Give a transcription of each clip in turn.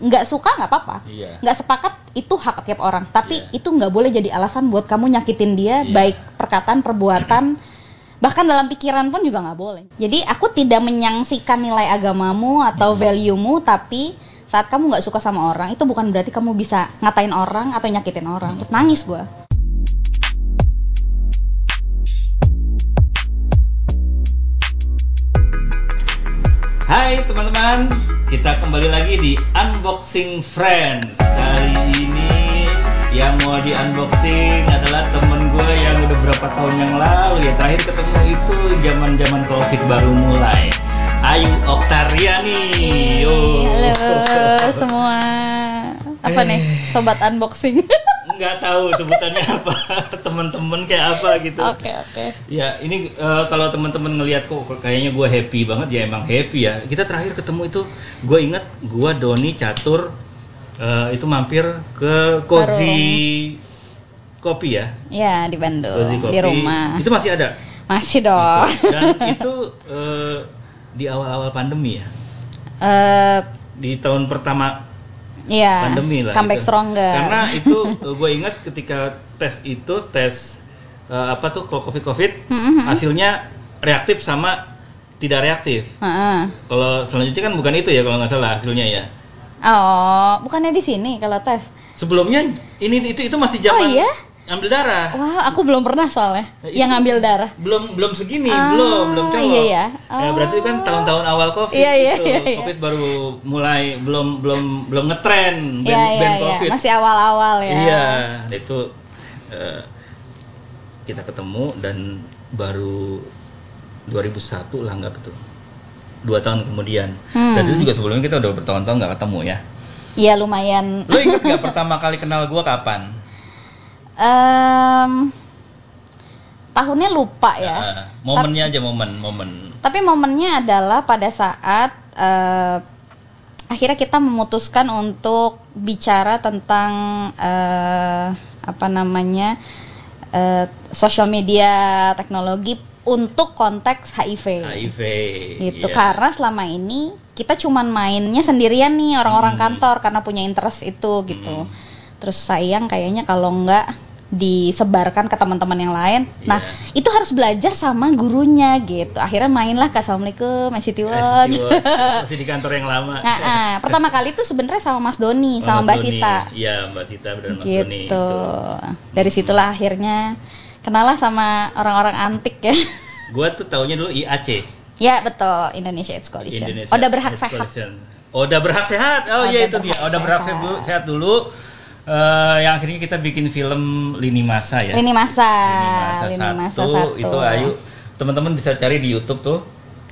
nggak suka nggak apa-apa. Nggak sepakat itu hak tiap orang. Tapi Iya. itu nggak boleh jadi alasan buat kamu nyakitin dia Iya. baik perkataan perbuatan. Bahkan dalam pikiran pun juga nggak boleh. Jadi aku tidak menyangsikan nilai agamamu atau valuemu tapi saat kamu nggak suka sama orang itu bukan berarti kamu bisa ngatain orang atau nyakitin orang. Terus nangis gua Hai teman-teman, kita kembali lagi di Unboxing Friends. Kali ini yang mau di unboxing adalah temen gue yang udah berapa tahun yang lalu ya terakhir ketemu itu zaman-zaman covid baru mulai. Ayu Oktariani. Yo. halo semua apa nih sobat unboxing Nggak tahu sebutannya apa, teman-teman kayak apa gitu. oke oke Ya, ini eh, kalau teman-teman ngelihat kok kayaknya gue happy banget ya emang happy ya. Kita terakhir ketemu itu gue inget gue Doni Catur eh, itu mampir ke Cozy Kopi ya. ya di Bandung Kopi. di rumah Itu masih ada. masih dong Dan itu eh, di awal-awal pandemi ya. eh Di tahun pertama Iya. pandemi lah. Comeback itu. stronger. Karena itu gue ingat ketika tes itu tes eh, apa tuh kalau covid covid Mhm. hasilnya reaktif sama tidak reaktif. Heeh. Kalau selanjutnya kan bukan itu ya kalau nggak salah hasilnya ya. Oh, bukannya di sini kalau tes. Sebelumnya ini itu itu masih zaman Oh, iya? Ambil darah. Wah, aku belum pernah soalnya Nah, yang itu ngambil darah. Belum belum segini, Ah, belum belum cowok. iya, iya. Ya, berarti itu kan Oh. tahun-tahun awal covid Iya, iya, gitu. iya, iya. Covid baru mulai belum belum belum ngetren band, Iya, iya, band iya. covid. Masih awal-awal ya. Iya, itu eh, kita ketemu dan baru 2001 lah nggak betul. Dua tahun kemudian. Hmm. Dan itu juga sebelumnya kita udah bertahun-tahun nggak ketemu ya. Iya, lumayan. Lo inget nggak pertama kali kenal gua kapan? Em, tahunnya lupa ya. Eh, momennya aja momen momen. Tapi momennya adalah pada saat eh, akhirnya kita memutuskan untuk bicara tentang eh, apa namanya eh, social media teknologi untuk konteks HIV. HIV. Gitu iya. karena selama ini kita cuman mainnya sendirian nih orang-orang Hmm. kantor karena punya interest itu gitu. Hmm. Terus sayang kayaknya kalau nggak disebarkan ke teman-teman yang lain. Nah, Iya. itu harus belajar sama gurunya gitu. Akhirnya mainlah ke Assalamualaikum, Watch. City Watch. Masih di kantor yang lama. Nah, ah, pertama kali itu sebenarnya sama Mas Doni, sama Mas Mbak Doni. Sita. Iya, Mbak Sita dan Mas Doni Gitu. itu. Dari situlah akhirnya kenalah sama orang-orang antik ya. Gua tuh taunya dulu IAC. ya, betul, Indonesia AIDS Coalition. Indonesia Oda berhak sehat. Coalition. Oda berhak sehat. Oh iya itu dia. Oda berhak sehat. sehat dulu. Sehat dulu. Eh, yang akhirnya kita bikin film Lini Masa ya. Lini masa, Lini lini masa satu, satu. itu Ayu teman-teman bisa cari di YouTube tuh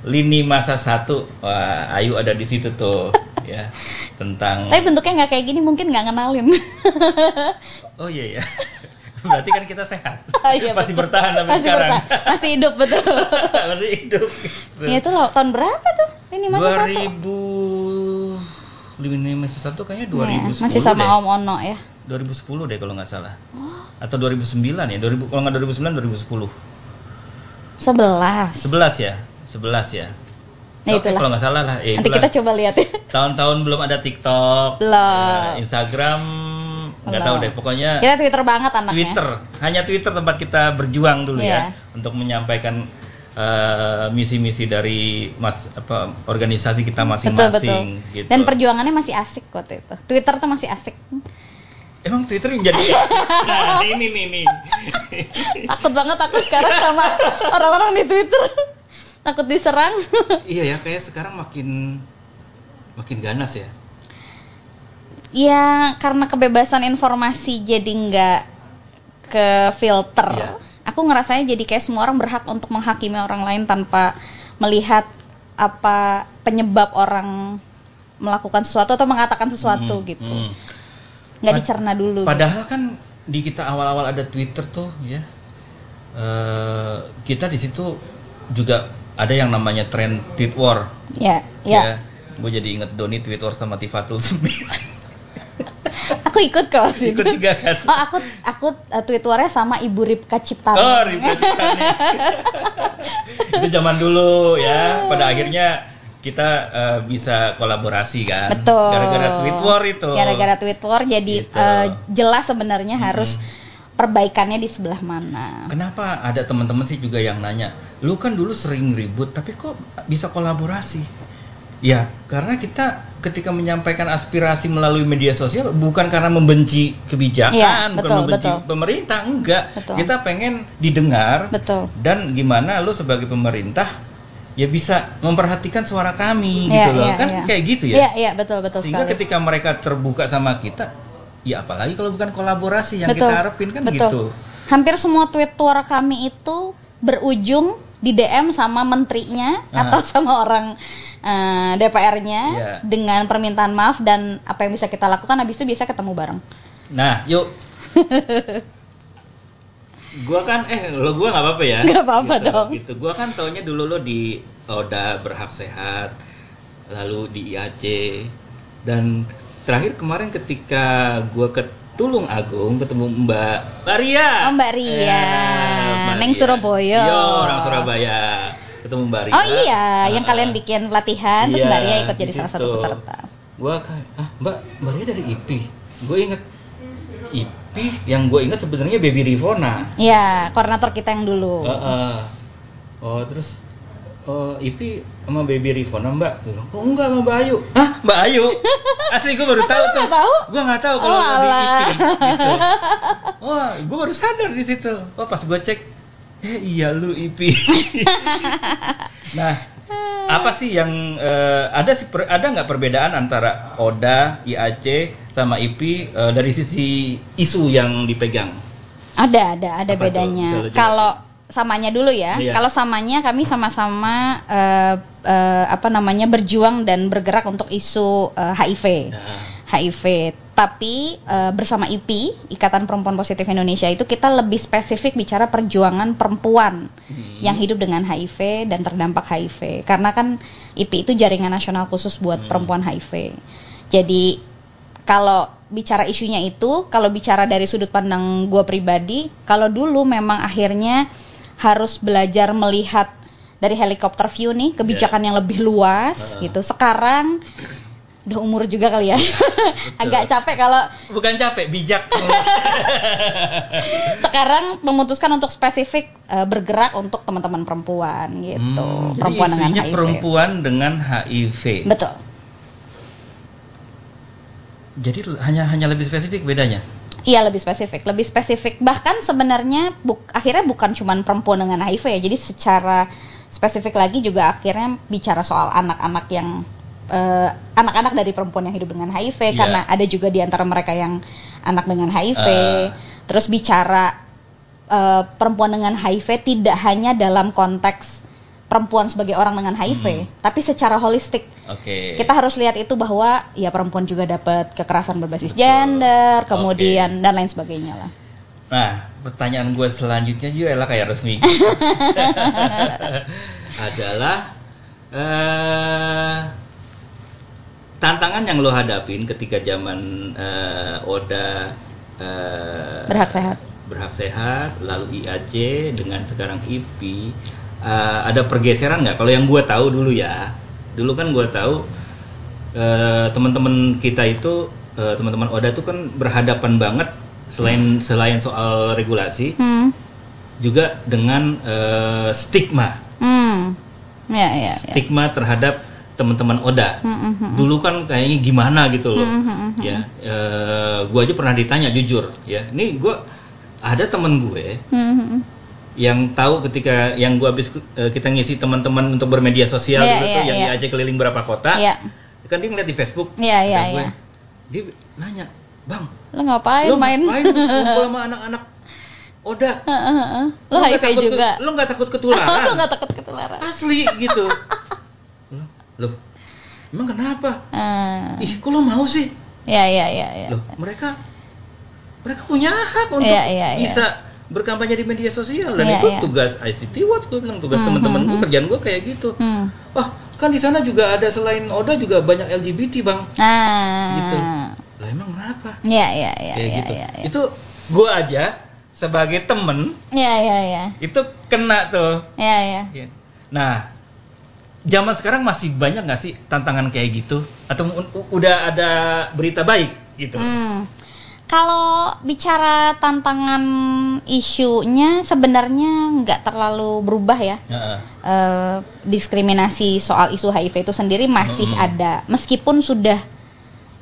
Lini Masa satu. Wah, Ayu ada di situ tuh ya tentang Tapi bentuknya nggak kayak gini, mungkin nggak kenalin. Oh iya ya. Berarti kan kita sehat. Oh, iya, Masih betul. bertahan sampai Masih sekarang. bertahan. Masih hidup betul. Masih hidup. gitu. Ya itu loh, tahun berapa tuh? Lini masa satu. 2000 Lini Masa satu kayaknya 2010 Ya, masih sama deh. Om Ono ya. 2010 deh kalau nggak salah. Atau 2009 ya? 2000 kalau nggak 2009 2010. 11. 11 ya? 11 ya. Nah, Oke, itulah. kalau nggak salah lah. Ya, Nanti itulah. kita coba lihat ya. Tahun-tahun belum ada TikTok, Belum. ya, Instagram, nggak tahu deh. Pokoknya Kita Twitter banget anaknya. Twitter, hanya Twitter tempat kita berjuang dulu Iya. ya untuk menyampaikan eh, misi-misi dari mas apa organisasi kita Betul betul. masing-masing gitu. Dan perjuangannya masih asik kok itu. Twitter tuh masih asik. Emang Twitter yang jadi Nah, ini nih nih. Takut banget aku sekarang sama orang-orang di Twitter. Takut diserang. iya ya, kayak sekarang makin makin ganas ya. Ya karena kebebasan informasi jadi nggak ke filter. Iya. Aku ngerasanya jadi kayak semua orang berhak untuk menghakimi orang lain tanpa melihat apa penyebab orang melakukan sesuatu atau mengatakan sesuatu Hmm, gitu. hmm. Nggak Pad- dicerna dulu. Padahal kan di kita awal-awal ada Twitter tuh ya. eh, kita di situ juga ada yang namanya trend tweet war. gitu. Ya, ya. Gue jadi inget Doni tweet war sama Tifatul Sembilan. Aku ikut kok Ikut juga kan? Oh, aku aku uh, Twitternya sama Ibu Ripka Ciptani. Oh, ribet sekali. Itu zaman dulu ya. Pada akhirnya kita eh, bisa kolaborasi kan. Betul. Gara-gara tweet war itu. Gara-gara tweet war jadi Gitu. eh, jelas sebenarnya Mm-mm. harus perbaikannya di sebelah mana. Kenapa ada teman-teman sih juga yang nanya, lu kan dulu sering ribut, tapi kok bisa kolaborasi? Ya, karena kita ketika menyampaikan aspirasi melalui media sosial bukan karena membenci kebijakan, bukan betul, membenci betul. pemerintah, enggak. Betul. Kita pengen didengar Betul. dan gimana lu sebagai pemerintah ya bisa memperhatikan suara kami Iya, gitu loh. iya, kan iya. kayak gitu ya. Iya, iya, betul betul Sehingga sekali. ketika mereka terbuka sama kita, ya apalagi kalau bukan kolaborasi yang betul. kita harapin kan betul. gitu. Hampir semua tweet war kami itu berujung di DM sama menterinya Ah. atau sama orang eh, DPR-nya Iya. dengan permintaan maaf dan apa yang bisa kita lakukan habis itu bisa ketemu bareng. Nah, yuk. gua kan eh lo gua nggak apa-apa ya. Nggak apa-apa gitu, dong. Gitu. Gua kan taunya dulu lo di Oda berhak sehat, lalu di IAC dan terakhir kemarin ketika gua ke Tulung Agung ketemu Mbak Maria. Oh, Mbak Ria. Mbak Neng Ria. Surabaya. Yo, orang Surabaya. Ketemu Mbak Ria. Oh iya, yang Ah, kalian bikin pelatihan terus Iya, Mbak Ria ikut di jadi salah satu situ. peserta. Gua kan, ah Mbak, Mbak Ria dari IPI. Gue inget IPI yang gue inget sebenarnya Baby Rivona. Iya, koordinator kita yang dulu. Heeh. Oh terus oh IPI sama Baby Rivona Mbak. Oh enggak sama Mbak Ayu. Hah Mbak Ayu? Asli gue baru tahu tuh. tahu? Gue nggak tahu kalau Oh. IPI. Gitu. Oh gue baru sadar di situ. Oh pas gue cek, eh iya lu IPI. nah apa sih yang eh, ada sih per- ada nggak perbedaan antara Oda, IAC sama IPI eh, dari sisi isu yang dipegang? Ada, ada, ada Apa bedanya. Kalau samanya dulu ya. Iya. Kalau samanya kami sama-sama eh, eh, apa namanya berjuang dan bergerak untuk isu eh, HIV. Nah, HIV. Tapi eh, bersama IPI, Ikatan Perempuan Positif Indonesia itu kita lebih spesifik bicara perjuangan perempuan hmm. yang hidup dengan HIV dan terdampak HIV. Karena kan IPI itu jaringan nasional khusus buat Hmm. perempuan HIV. Jadi kalau bicara isunya itu, kalau bicara dari sudut pandang gue pribadi, kalau dulu memang akhirnya harus belajar melihat dari helikopter view nih kebijakan yang lebih luas Uh. gitu. Sekarang udah umur juga kali ya, agak capek kalau bukan capek, bijak. sekarang memutuskan untuk spesifik eh, bergerak untuk teman-teman perempuan gitu, Hmm, perempuan jadi dengan HIV. perempuan dengan HIV. Betul. Jadi hanya hanya lebih spesifik bedanya. Iya lebih spesifik, lebih spesifik. Bahkan sebenarnya buk- akhirnya bukan cuma perempuan dengan HIV ya. Jadi secara spesifik lagi juga akhirnya bicara soal anak-anak yang eh, anak-anak dari perempuan yang hidup dengan HIV Iya. karena ada juga di antara mereka yang anak dengan HIV. Ah. Terus bicara eh, perempuan dengan HIV tidak hanya dalam konteks perempuan sebagai orang dengan HIV, Hmm. tapi secara holistik Oke. kita harus lihat itu bahwa ya perempuan juga dapat kekerasan berbasis Betul. gender, kemudian dan lain sebagainya lah. Nah, pertanyaan gue selanjutnya juga lah kayak resmi. Adalah eh tantangan yang lo hadapin ketika zaman eh, Oda eh, Berhak sehat. berhak sehat, lalu IAC dengan sekarang IPI eh, ada pergeseran nggak? Kalau yang gue tahu dulu ya, dulu kan gue tahu eh, teman-teman kita itu eh, teman-teman Oda itu kan berhadapan banget selain selain soal regulasi Hmm. juga dengan eh, stigma Hmm. Ya, ya, ya. stigma terhadap teman-teman Oda. Hmm, hmm. Dulu kan kayaknya gimana gitu loh. Hmm, hmm. Ya, eh, gua aja pernah ditanya jujur ya. Ini gua ada temen gue Hmm, hmm, yang tahu ketika yang gua habis eh, kita ngisi teman-teman untuk bermedia sosial Iya, dulu iya, tuh yang iya. diajak keliling berapa kota. Iya. Kan dia ngeliat di Facebook. Iya, iya, kata gue, iya. Dia nanya, "Bang, Lo ngapain lo main? ngapain ngumpul sama anak-anak Oda? Heeh, heeh. Lo nggak HIV takut ke- juga. lo nggak takut ketularan? Lo nggak takut ketularan. Asli gitu. Loh, emang kenapa? Ah. Ih, kok lo mau sih? Ya, ya, ya, ya. Loh, mereka mereka punya hak untuk Iya, iya, iya. bisa berkampanye di media sosial dan Iya, itu iya. tugas ICT Watch gue bilang tugas Hmm, teman-teman hmm, gue hmm. kerjaan gue kayak gitu. Hmm. Wah, kan di sana juga ada selain Oda juga banyak LGBT bang. Nah. Gitu. Lah emang kenapa? Ya, ya, ya, kayak ya, gitu. ya, ya. Itu gue aja sebagai temen Ya, ya, ya. itu kena tuh. Ya, ya. Nah, zaman sekarang masih banyak nggak sih tantangan kayak gitu? Atau udah ada berita baik gitu? Hmm. Kalau bicara tantangan isunya sebenarnya nggak terlalu berubah ya. Heeh. Eh, diskriminasi soal isu HIV itu sendiri masih Hmm. ada meskipun sudah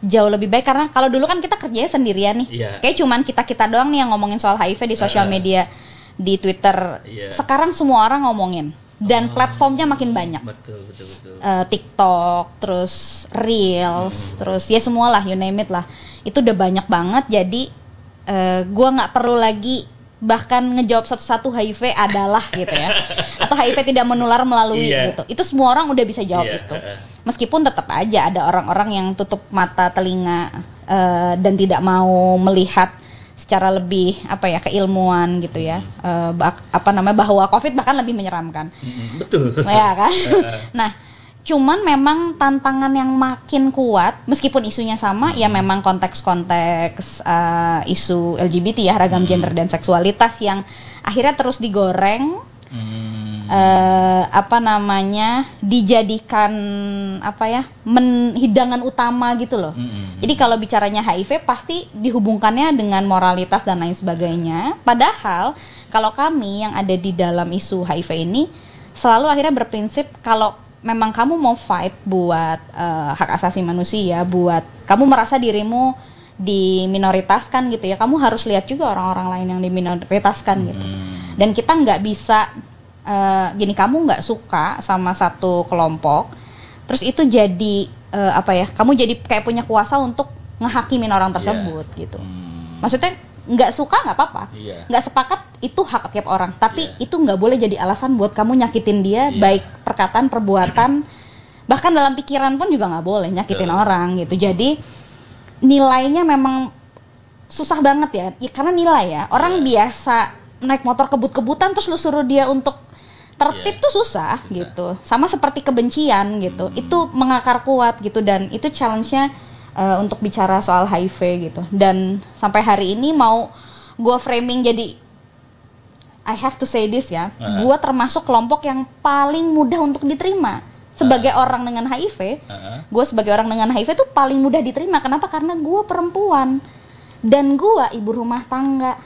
jauh lebih baik karena kalau dulu kan kita kerjanya sendirian nih. Iya. Kayak cuman kita-kita doang nih yang ngomongin soal HIV di sosial Heeh. media, di Twitter. Iya. Sekarang semua orang ngomongin dan Oh. platformnya makin banyak. Betul, betul, betul. Eh, TikTok, terus Reels, Hmm. terus ya semualah you name it lah. Itu udah banyak banget jadi eh, gua nggak perlu lagi bahkan ngejawab satu-satu HIV adalah gitu ya. Atau HIV tidak menular melalui Iya. gitu. Itu semua orang udah bisa jawab Iya, itu. Meskipun tetap aja ada orang-orang yang tutup mata, telinga eh, dan tidak mau melihat secara lebih apa ya keilmuan gitu ya. Eh, bak- apa namanya bahwa COVID bahkan lebih menyeramkan. Mm-mm, betul. ya kan? Heeh. nah, cuman memang tantangan yang makin kuat meskipun isunya sama ya memang konteks-konteks uh, isu LGBT ya ragam Hmm. gender dan seksualitas yang akhirnya terus digoreng Hmm. eh, apa namanya dijadikan apa ya men- hidangan utama gitu loh. Mm-mm. Jadi kalau bicaranya HIV pasti dihubungkannya dengan moralitas dan lain sebagainya. Padahal kalau kami yang ada di dalam isu HIV ini selalu akhirnya berprinsip kalau memang kamu mau fight buat eh, hak asasi manusia, buat kamu merasa dirimu diminoritaskan gitu ya, kamu harus lihat juga orang-orang lain yang diminoritaskan gitu. Mm. Dan kita nggak bisa eh, gini kamu nggak suka sama satu kelompok, terus itu jadi eh, apa ya? Kamu jadi kayak punya kuasa untuk ngehakimin orang tersebut gitu. Hmm. Maksudnya nggak suka nggak apa-apa, Iya. nggak sepakat itu hak tiap orang. Tapi Iya. itu nggak boleh jadi alasan buat kamu nyakitin dia, Iya. baik perkataan, perbuatan, bahkan dalam pikiran pun juga nggak boleh nyakitin Betul. orang gitu. Jadi nilainya memang susah banget ya, ya karena nilai ya. Orang Iya. biasa naik motor kebut-kebutan terus lu suruh dia untuk tertib Iya. tuh susah, Susah. gitu. Sama seperti kebencian gitu. Hmm. Itu mengakar kuat gitu dan itu challenge-nya eh, untuk bicara soal HIV gitu. Dan sampai hari ini mau gua framing jadi I have to say this ya, Ah. gua termasuk kelompok yang paling mudah untuk diterima sebagai Ah. orang dengan HIV Heeh. gue sebagai orang dengan HIV tuh paling mudah diterima kenapa karena gue perempuan dan gue ibu rumah tangga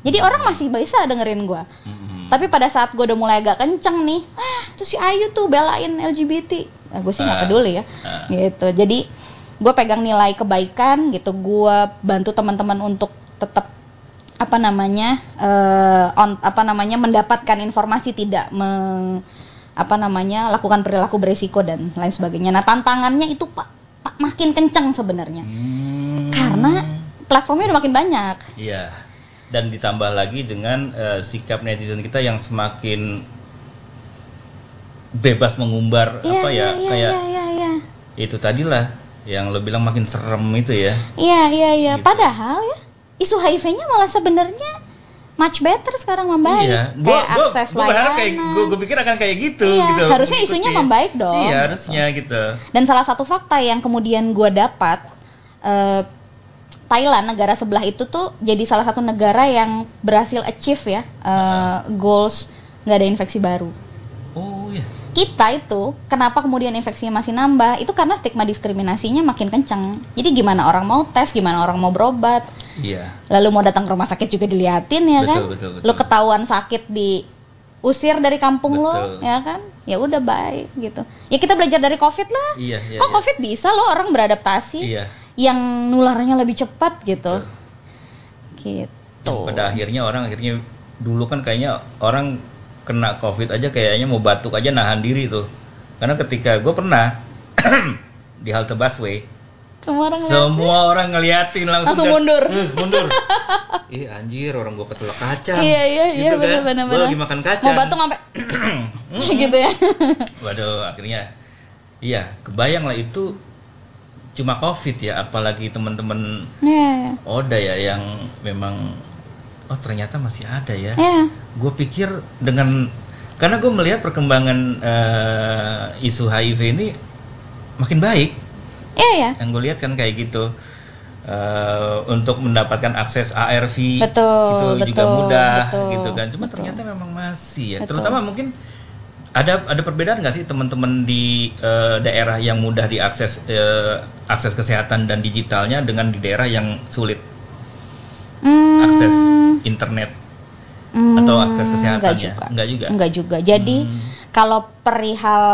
jadi orang masih bisa dengerin gue Mm-mm. tapi pada saat gue udah mulai agak kenceng nih ah tuh si Ayu tuh belain LGBT nah, gue sih nggak Ah. peduli ya Ah. gitu jadi gue pegang nilai kebaikan gitu gue bantu teman-teman untuk tetap apa namanya eh, on apa namanya mendapatkan informasi tidak me- apa namanya lakukan perilaku beresiko dan lain sebagainya nah tantangannya itu pak pak makin kencang sebenarnya Hmm. karena platformnya udah makin banyak Iya. Dan ditambah lagi dengan eh, sikap netizen kita yang semakin bebas mengumbar Iya, apa ya iya, iya, kayak iya, iya, iya. itu tadilah yang lo bilang makin serem itu ya. Iya, iya, iya. Gitu. Padahal ya, isu HIV-nya malah sebenarnya much better sekarang membaik. Iya, kayak akses gua berharap kayak gua, gua pikir akan kayak gitu Iya, gitu. harusnya mengikuti. isunya membaik dong, Iya, gitu. harusnya gitu. Dan salah satu fakta yang kemudian gua dapat, eh, Thailand negara sebelah itu tuh jadi salah satu negara yang berhasil achieve ya eh, goals nggak ada infeksi baru. Oh iya. Kita itu kenapa kemudian infeksinya masih nambah? Itu karena stigma diskriminasinya makin kencang. Jadi gimana orang mau tes, gimana orang mau berobat, Iya. lalu mau datang ke rumah sakit juga diliatin ya Betul, kan betul, betul. lo ketahuan sakit di usir dari kampung lo ya kan ya udah baik gitu ya kita belajar dari covid lah Iya, iya. kok iya. covid bisa lo orang beradaptasi Iya. yang nularnya lebih cepat gitu Betul. gitu Pada akhirnya orang akhirnya dulu kan kayaknya orang kena covid aja kayaknya mau batuk aja nahan diri tuh. Karena ketika gue pernah di halte busway, semua orang semua orang ngeliatin langsung, Langsung kan, mundur. "Eh, mundur. Ih anjir orang gue keselak kacang. iya iya iya Gitu kan. benar benar Gua lagi makan kacang. mau batuk sampai gitu ya Waduh, akhirnya iya, kebayang lah itu cuma covid ya, apalagi teman-teman ya Oda ya yang memang oh ternyata masih ada ya. ya Gue pikir dengan karena gue melihat perkembangan eh, isu HIV ini makin baik. Ya ya Yang gue lihat kan kayak gitu. Eh, untuk mendapatkan akses ARV Betul, itu juga betul, mudah betul, gitu kan. Cuma betul. ternyata memang masih ya. Betul. Terutama mungkin ada ada perbedaan nggak sih teman-teman di eh, daerah yang mudah diakses eh, akses kesehatan dan digitalnya dengan di daerah yang sulit Hmm, akses internet hmm, atau akses kesehatannya? Enggak juga. Enggak juga? Enggak juga. Jadi Hmm. kalau perihal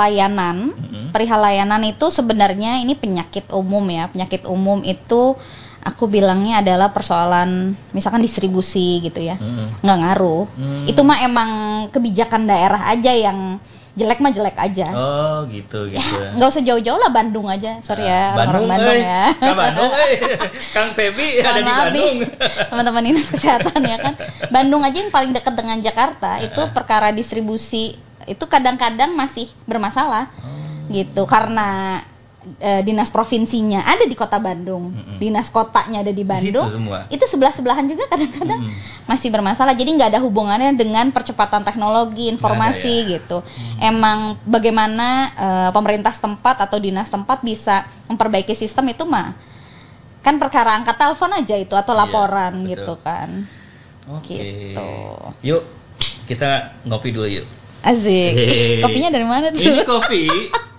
layanan, Mm-mm. perihal layanan itu sebenarnya ini penyakit umum ya. Penyakit umum itu aku bilangnya adalah persoalan misalkan distribusi gitu ya. Mm-mm. Nggak ngaruh. Hmm. Itu mah emang kebijakan daerah aja yang jelek mah jelek aja. Oh gitu Ya, gitu. nggak usah jauh-jauh lah Bandung aja. Sorry ya, Ah, orang Bandung, Bandung eh. ya. Kang Bandung, eh. Kang Febi ada di Bandung. teman-teman dinas kesehatan ya kan. Bandung aja yang paling dekat dengan Jakarta itu Ah. perkara distribusi itu kadang-kadang masih bermasalah Oh. gitu karena eh, dinas provinsinya ada di kota Bandung, Mm-mm. dinas kotanya ada di Di Bandung. semua. Itu sebelah-sebelahan juga kadang-kadang Mm. masih bermasalah. Jadi nggak ada hubungannya dengan percepatan teknologi informasi ya. gitu. Emang bagaimana eh, pemerintah setempat atau dinas tempat bisa memperbaiki sistem itu mah kan perkara angkat telepon aja itu atau Iya, laporan betul. gitu kan. Oke. Gitu. Yuk, kita ngopi dulu yuk. Asik. Ih, Hehehe. kopinya dari mana tuh? Ini kopi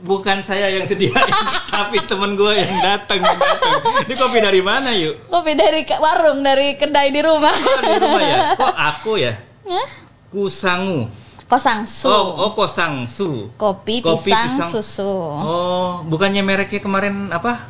bukan saya yang sediain, tapi temen gue yang datang. Ini kopi dari mana yuk? Kopi dari warung, dari kedai di rumah. Oh, di rumah ya? Kok aku ya? Hah? Kusangu. Kosangsu. Oh, oh kosangsu. Kopi, Kopi, pisang, pisang. susu. Oh, bukannya mereknya kemarin apa?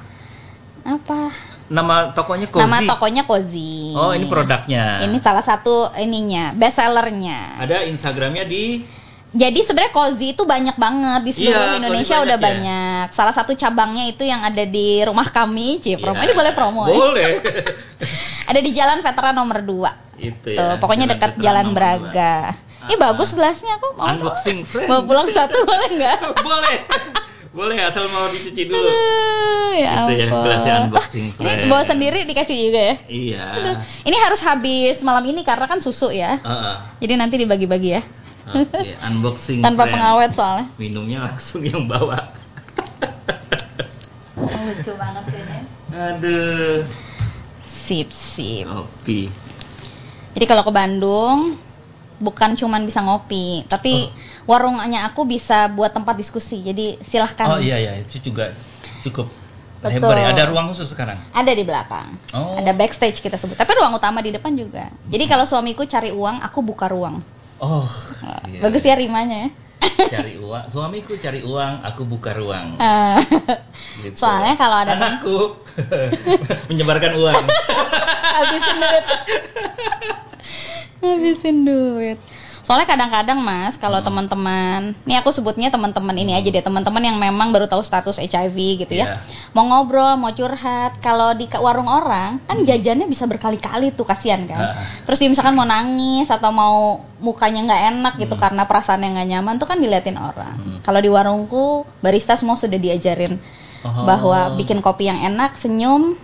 Apa? Nama tokonya Cozy. Nama tokonya Cozy. Oh, ini produknya. Ini salah satu ininya, best sellernya. Ada Instagramnya di Jadi sebenarnya Cozy itu banyak banget di seluruh Iya, Indonesia banyak udah ya. banyak. Salah satu cabangnya itu yang ada di rumah kami, Cie, promo. Ya, Ini boleh promo? Boleh. Ada di Jalan Veteran nomor 2. Itu Tuh, ya. pokoknya Jalan dekat Veteran Jalan Braga. Ini Ah, bagus gelasnya aku mau. Unboxing friend. Bawa pulang satu boleh nggak? Boleh. Boleh asal mau dicuci dulu. Aduh, ya Itu ya, gelasnya unboxing Oh, ini friend. bawa sendiri dikasih juga ya? Iya. Aduh, Ini harus habis malam ini karena kan susu ya. Heeh. Jadi nanti dibagi-bagi ya. Oke, unboxing Tanpa friend. pengawet soalnya. Minumnya langsung yang bawa. Oh, lucu banget sih ini. Aduh. Sip, sip. Kopi. Jadi kalau ke Bandung bukan cuman bisa ngopi, tapi warungnya aku bisa buat tempat diskusi. Jadi silahkan. Oh iya iya, itu juga cukup Betul. lebar ya. Ada ruang khusus sekarang. Ada di belakang. Oh. Ada backstage kita sebut. Tapi ruang utama di depan juga. Jadi kalau suamiku cari uang, aku buka ruang. Oh. Nah, iya. Bagus ya rimanya ya. Cari uang. Suamiku cari uang, aku buka ruang. Ah. Gitu. Soalnya kalau ada anakku menyebarkan uang. habisin duit. habisin duit. Soalnya kadang-kadang Mas, kalau Hmm. teman-teman, ini aku sebutnya teman-teman ini aja deh, teman-teman yang memang baru tahu status HIV gitu ya. Iya. Mau ngobrol, mau curhat, kalau di warung orang kan jajannya bisa berkali-kali tuh kasihan kan. Ah. Terus dia misalkan mau nangis atau mau mukanya nggak enak gitu Hmm. karena perasaan yang nggak nyaman tuh kan diliatin orang. Hmm. Kalau di warungku barista semua sudah diajarin Oh. bahwa bikin kopi yang enak, senyum,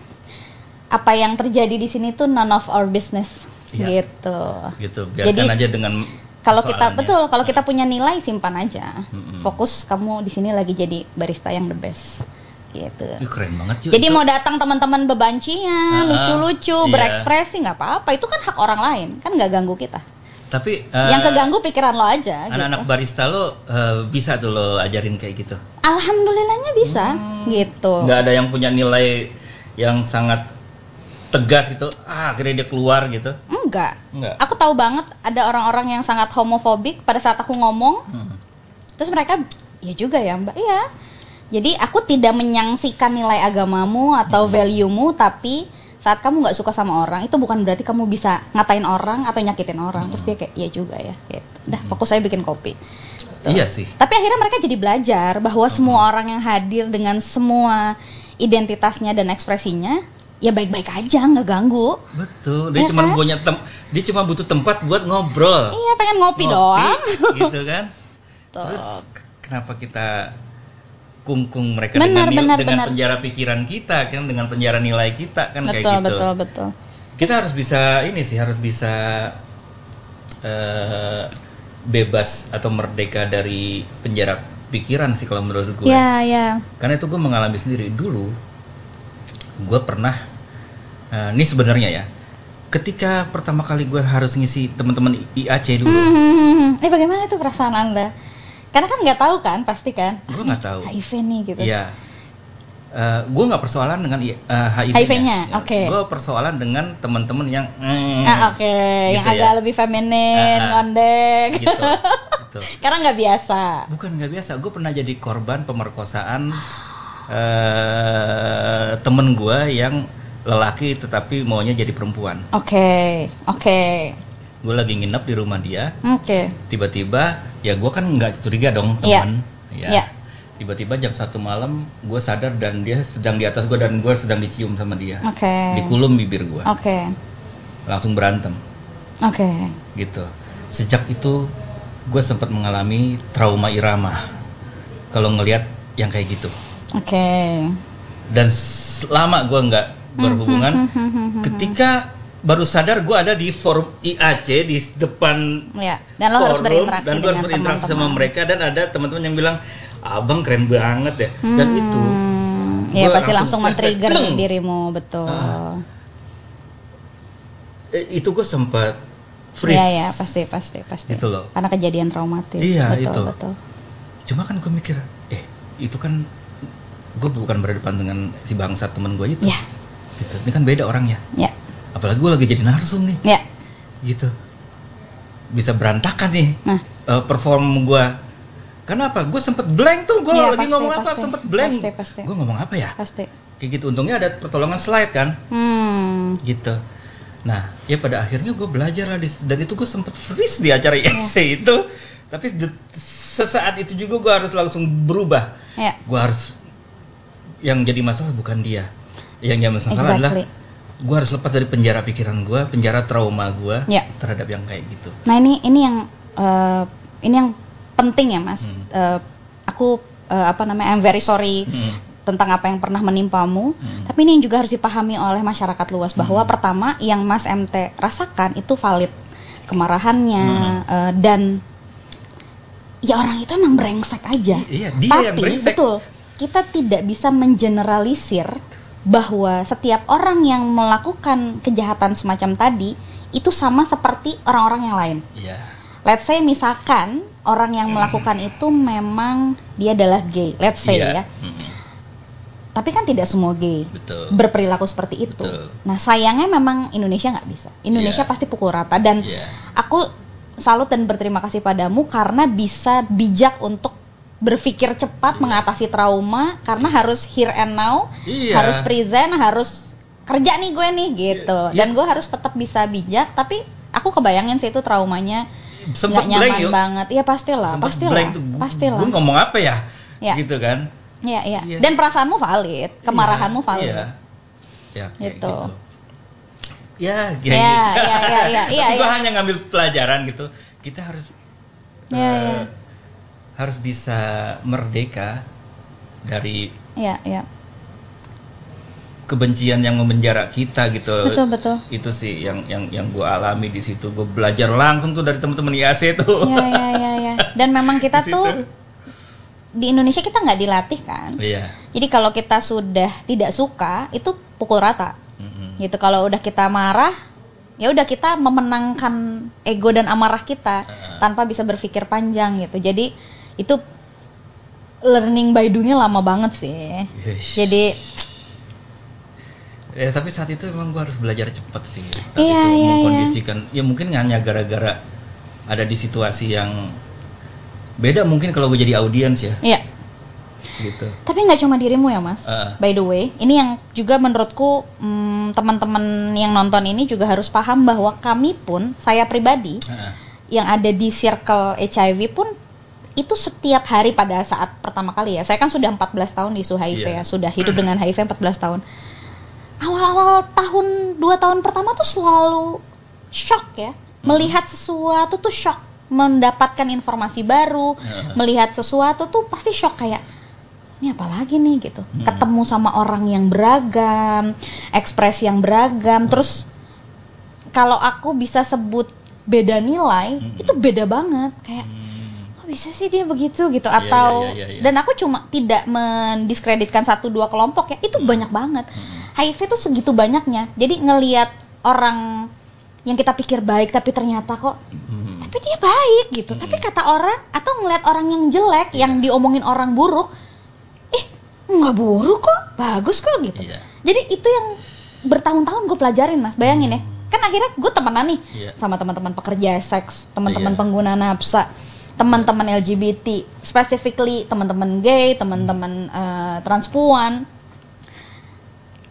apa yang terjadi di sini tuh none of our business Iya. gitu. gitu. Biarkan Jadi, aja dengan Kalau kita betul, kalau kita punya nilai simpan aja. Mm-mm. Fokus kamu di sini lagi jadi barista yang the best. Gitu. Ih, keren banget Yu, Jadi itu. mau datang teman-teman bebancian, Ah, lucu-lucu, iya. berekspresi nggak apa-apa. Itu kan hak orang lain, kan nggak ganggu kita. Tapi eh, yang keganggu pikiran lo aja. anak-anak gitu. barista lo eh, bisa tuh lo ajarin kayak gitu. Alhamdulillahnya bisa, Hmm. gitu. Nggak ada yang punya nilai yang sangat tegas gitu. Ah, akhirnya dia keluar gitu. Enggak. Enggak. Aku tahu banget ada orang-orang yang sangat homofobik pada saat aku ngomong, Hmm. terus mereka ya juga ya mbak, iya. Jadi aku tidak menyangsikan nilai agamamu atau Hmm. value-mu, tapi saat kamu nggak suka sama orang, itu bukan berarti kamu bisa ngatain orang atau nyakitin orang. Terus dia kayak, iya juga ya. Gitu. Udah, Hmm. fokus saya bikin kopi. Tuh. Iya sih. Tapi akhirnya mereka jadi belajar bahwa semua orang yang hadir dengan semua identitasnya dan ekspresinya, ya baik-baik aja, nggak ganggu. Betul. Dia Iya cuma kan? punya tem dia cuma butuh tempat buat ngobrol. Iya, pengen ngopi, doang. gitu kan. Tuh. Terus kenapa kita kungkung mereka Benar, dengan benar, dengan benar. penjara pikiran kita kan dengan penjara nilai kita kan kayak betul, gitu. betul, betul. Kita harus bisa ini sih harus bisa eh, bebas atau merdeka dari penjara pikiran sih kalau menurut gue. Ya, ya. Karena itu gue mengalami sendiri dulu. Gue pernah, eh, ini sebenarnya ya, ketika pertama kali gue harus ngisi teman-teman IAC dulu, Hmm, hmm, hmm, hmm. Eh bagaimana itu perasaan anda? Karena kan nggak tahu kan pasti kan. gue nggak tahu. HIV nih gitu. Iya. gue nggak persoalan dengan I- eh, HIV-nya. HIV-nya, oke. Gue persoalan dengan teman-teman yang mm, Ah oke, yang Gitu agak ya. lebih feminin, Ah, ah. ngondek. gitu. gitu. Karena nggak biasa. Bukan nggak biasa, gue pernah jadi korban pemerkosaan eh temen gue yang lelaki tetapi maunya jadi perempuan. Oke, oke, Gue lagi nginep di rumah dia, oke. tiba-tiba ya gue kan nggak curiga dong Iya. teman. Ya. Iya. Tiba-tiba jam satu malam gue sadar dan dia sedang di atas gue dan gue sedang dicium sama dia. Oke. Dikulum bibir gue, Oke, langsung berantem oke. gitu. Sejak itu gue sempat mengalami trauma irama kalau ngelihat yang kayak gitu. Oke. dan selama gue nggak berhubungan Hmm, ketika baru sadar gue ada di forum IAC di depan Ya, dan lo harus forum, berinteraksi dan gue harus berinteraksi sama teman-teman. mereka dan ada teman-teman yang bilang abang keren banget ya dan Hmm, itu Iya gua pasti langsung langsung men-trigger dirimu betul. Ah. eh, itu gue sempat freeze Iya ya pasti pasti pasti. Gitu loh. Karena kejadian traumatis. Iya, betul, itu. Betul. cuma kan gue mikir eh itu kan gue bukan berhadapan dengan si bangsat temen gue itu. Ya, gitu. Ini kan beda orangnya. Ya, apalagi gue lagi jadi narsum nih. Ya. gitu. Bisa berantakan nih Nah, eh, perform gua. Kenapa? Gue sempet blank tuh. Gue Iya, lagi pasti, ngomong apa pasti. sempet blank. Pasti, pasti. gue ngomong apa ya? Pasti. kayak gitu. Untungnya ada pertolongan slide kan? Hmm. gitu. Nah ya pada akhirnya gue belajar lah di- dan itu gue sempet freeze di acara Iya. ISC itu. Tapi sesaat itu juga gue harus langsung berubah. Ya. gue harus yang jadi masalah bukan dia yang jadi masalah adalah Exactly. gue harus lepas dari penjara pikiran gue penjara trauma gue Ya. terhadap yang kayak gitu Nah ini ini yang eh, ini yang penting ya mas. Hmm. Eh, aku eh, apa namanya I'm very sorry Hmm. tentang apa yang pernah menimpamu. Hmm. Tapi ini yang juga harus dipahami oleh masyarakat luas bahwa Hmm. pertama yang Mas MT rasakan itu valid kemarahannya Hmm. eh, dan ya orang itu emang brengsek aja. Iya, dia Tapi yang brengsek. betul kita tidak bisa mengeneralisir bahwa setiap orang yang melakukan kejahatan semacam tadi itu sama seperti orang-orang yang lain. Iya. Let's say misalkan orang yang melakukan itu memang dia adalah gay, let's say Iya. ya. Mm-mm. Tapi kan tidak semua gay Betul. berperilaku seperti itu. Betul. Nah sayangnya memang Indonesia nggak bisa. Indonesia Iya. pasti pukul rata dan Iya. aku salut dan berterima kasih padamu karena bisa bijak untuk berpikir cepat Iya. mengatasi trauma karena harus here and now, Iya. harus present, harus kerja nih gue nih gitu. Iya. Dan gue harus tetap bisa bijak. Tapi aku kebayangin sih itu traumanya nggak nyaman blank yuk. banget. Iya pastilah, Sempet pastilah, tuh. pastilah. Gue ngomong apa ya? Iya. Gitu kan? Iya, iya. Iya. Dan perasaanmu valid, kemarahanmu Iya, valid. Iya. Ya, kayak Gitu. Ya, Iya, gitu. iya, iya, iya, iya, Tapi gue hanya ngambil pelajaran gitu. Kita harus Iya, eh, iya. Harus bisa merdeka dari Iya, iya. kebencian yang memenjara kita gitu. Betul, betul. Itu sih yang yang yang gue alami di situ. Gue belajar langsung tuh dari teman-teman IAC tuh. Iya, iya, iya, iya. Dan memang kita tuh di Indonesia kita nggak dilatih kan. Iya. Jadi kalau kita sudah tidak suka itu pukul rata. Mm-mm. Gitu. Kalau udah kita marah, ya udah kita memenangkan ego dan amarah kita Heeh. tanpa bisa berpikir panjang gitu. Jadi itu learning by doing-nya lama banget sih. Yesh. Jadi Ya tapi saat itu emang gue harus belajar cepet sih saat Iya, itu iya, mengkondisikan. Ya mungkin hanya gara-gara ada di situasi yang beda mungkin kalau gue jadi audiens ya ya gitu. Tapi nggak cuma dirimu ya mas. Heeh. By the way, ini yang juga menurutku hmm, teman-teman yang nonton ini juga harus paham bahwa kami pun, saya pribadi Heeh. yang ada di circle HIV pun itu setiap hari pada saat pertama kali ya. Saya kan sudah 14 tahun di isu HIV Iya. ya, sudah hidup dengan HIV 14 tahun. Awal-awal tahun dua tahun pertama tuh selalu shock ya, melihat sesuatu tuh shock, mendapatkan informasi baru, Heeh. melihat sesuatu tuh pasti shock kayak ini apa lagi nih gitu. Hmm. Ketemu sama orang yang beragam, ekspresi yang beragam, terus kalau aku bisa sebut beda nilai, Hmm. itu beda banget. Kayak Hmm. Kok bisa sih dia begitu gitu Iya, atau iya, iya, iya. dan aku cuma tidak mendiskreditkan satu dua kelompok ya, itu Hmm. banyak banget. Hmm. HIV itu segitu banyaknya. Jadi ngelihat orang yang kita pikir baik tapi ternyata kok Hmm. tapi dia baik gitu. Mm-mm. Tapi kata orang atau ngeliat orang yang jelek, Iya. yang diomongin orang buruk, eh nggak buruk kok, bagus kok gitu. Iya. Jadi itu yang bertahun-tahun gue pelajarin mas, bayangin ya. Kan akhirnya gue temenan nih Iya. sama teman-teman pekerja seks, teman-teman Iya. pengguna nafsa, teman-teman LGBT, specifically teman-teman gay, teman-teman eh, transpuan.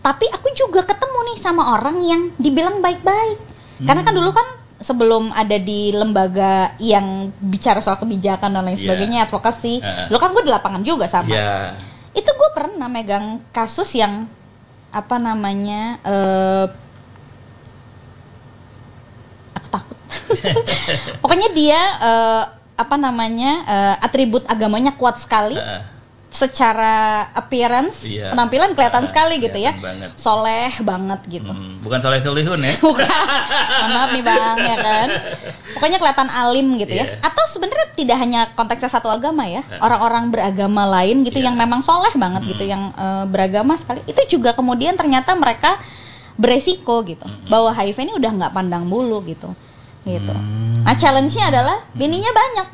Tapi aku juga ketemu nih sama orang yang dibilang baik-baik. Karena kan Hmm. dulu kan sebelum ada di lembaga yang bicara soal kebijakan dan lain Iya. sebagainya, advokasi, Heeh. dulu kan gue di lapangan juga sama Iya. itu gue pernah megang kasus yang apa namanya eh aku takut pokoknya dia eh, apa namanya eh, atribut agamanya kuat sekali Heeh. secara appearance Iya. penampilan kelihatan Ah, sekali gitu ya banget. soleh banget gitu Hmm, Bukan soleh solihun ya? bukan maaf nih bang ya kan pokoknya kelihatan alim gitu ya Iya. atau sebenarnya tidak hanya konteksnya satu agama ya orang-orang beragama lain gitu Iya. yang memang soleh banget Hmm. gitu yang eh, beragama sekali itu juga kemudian ternyata mereka beresiko gitu Mm-mm. bahwa HIV ini udah nggak pandang bulu gitu gitu Hmm. nah challenge-nya adalah bininya banyak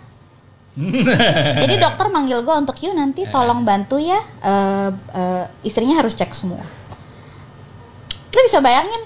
jadi dokter manggil gue untuk yuk nanti Eh. tolong bantu ya eh, eh, istrinya harus cek semua. Lo bisa bayangin?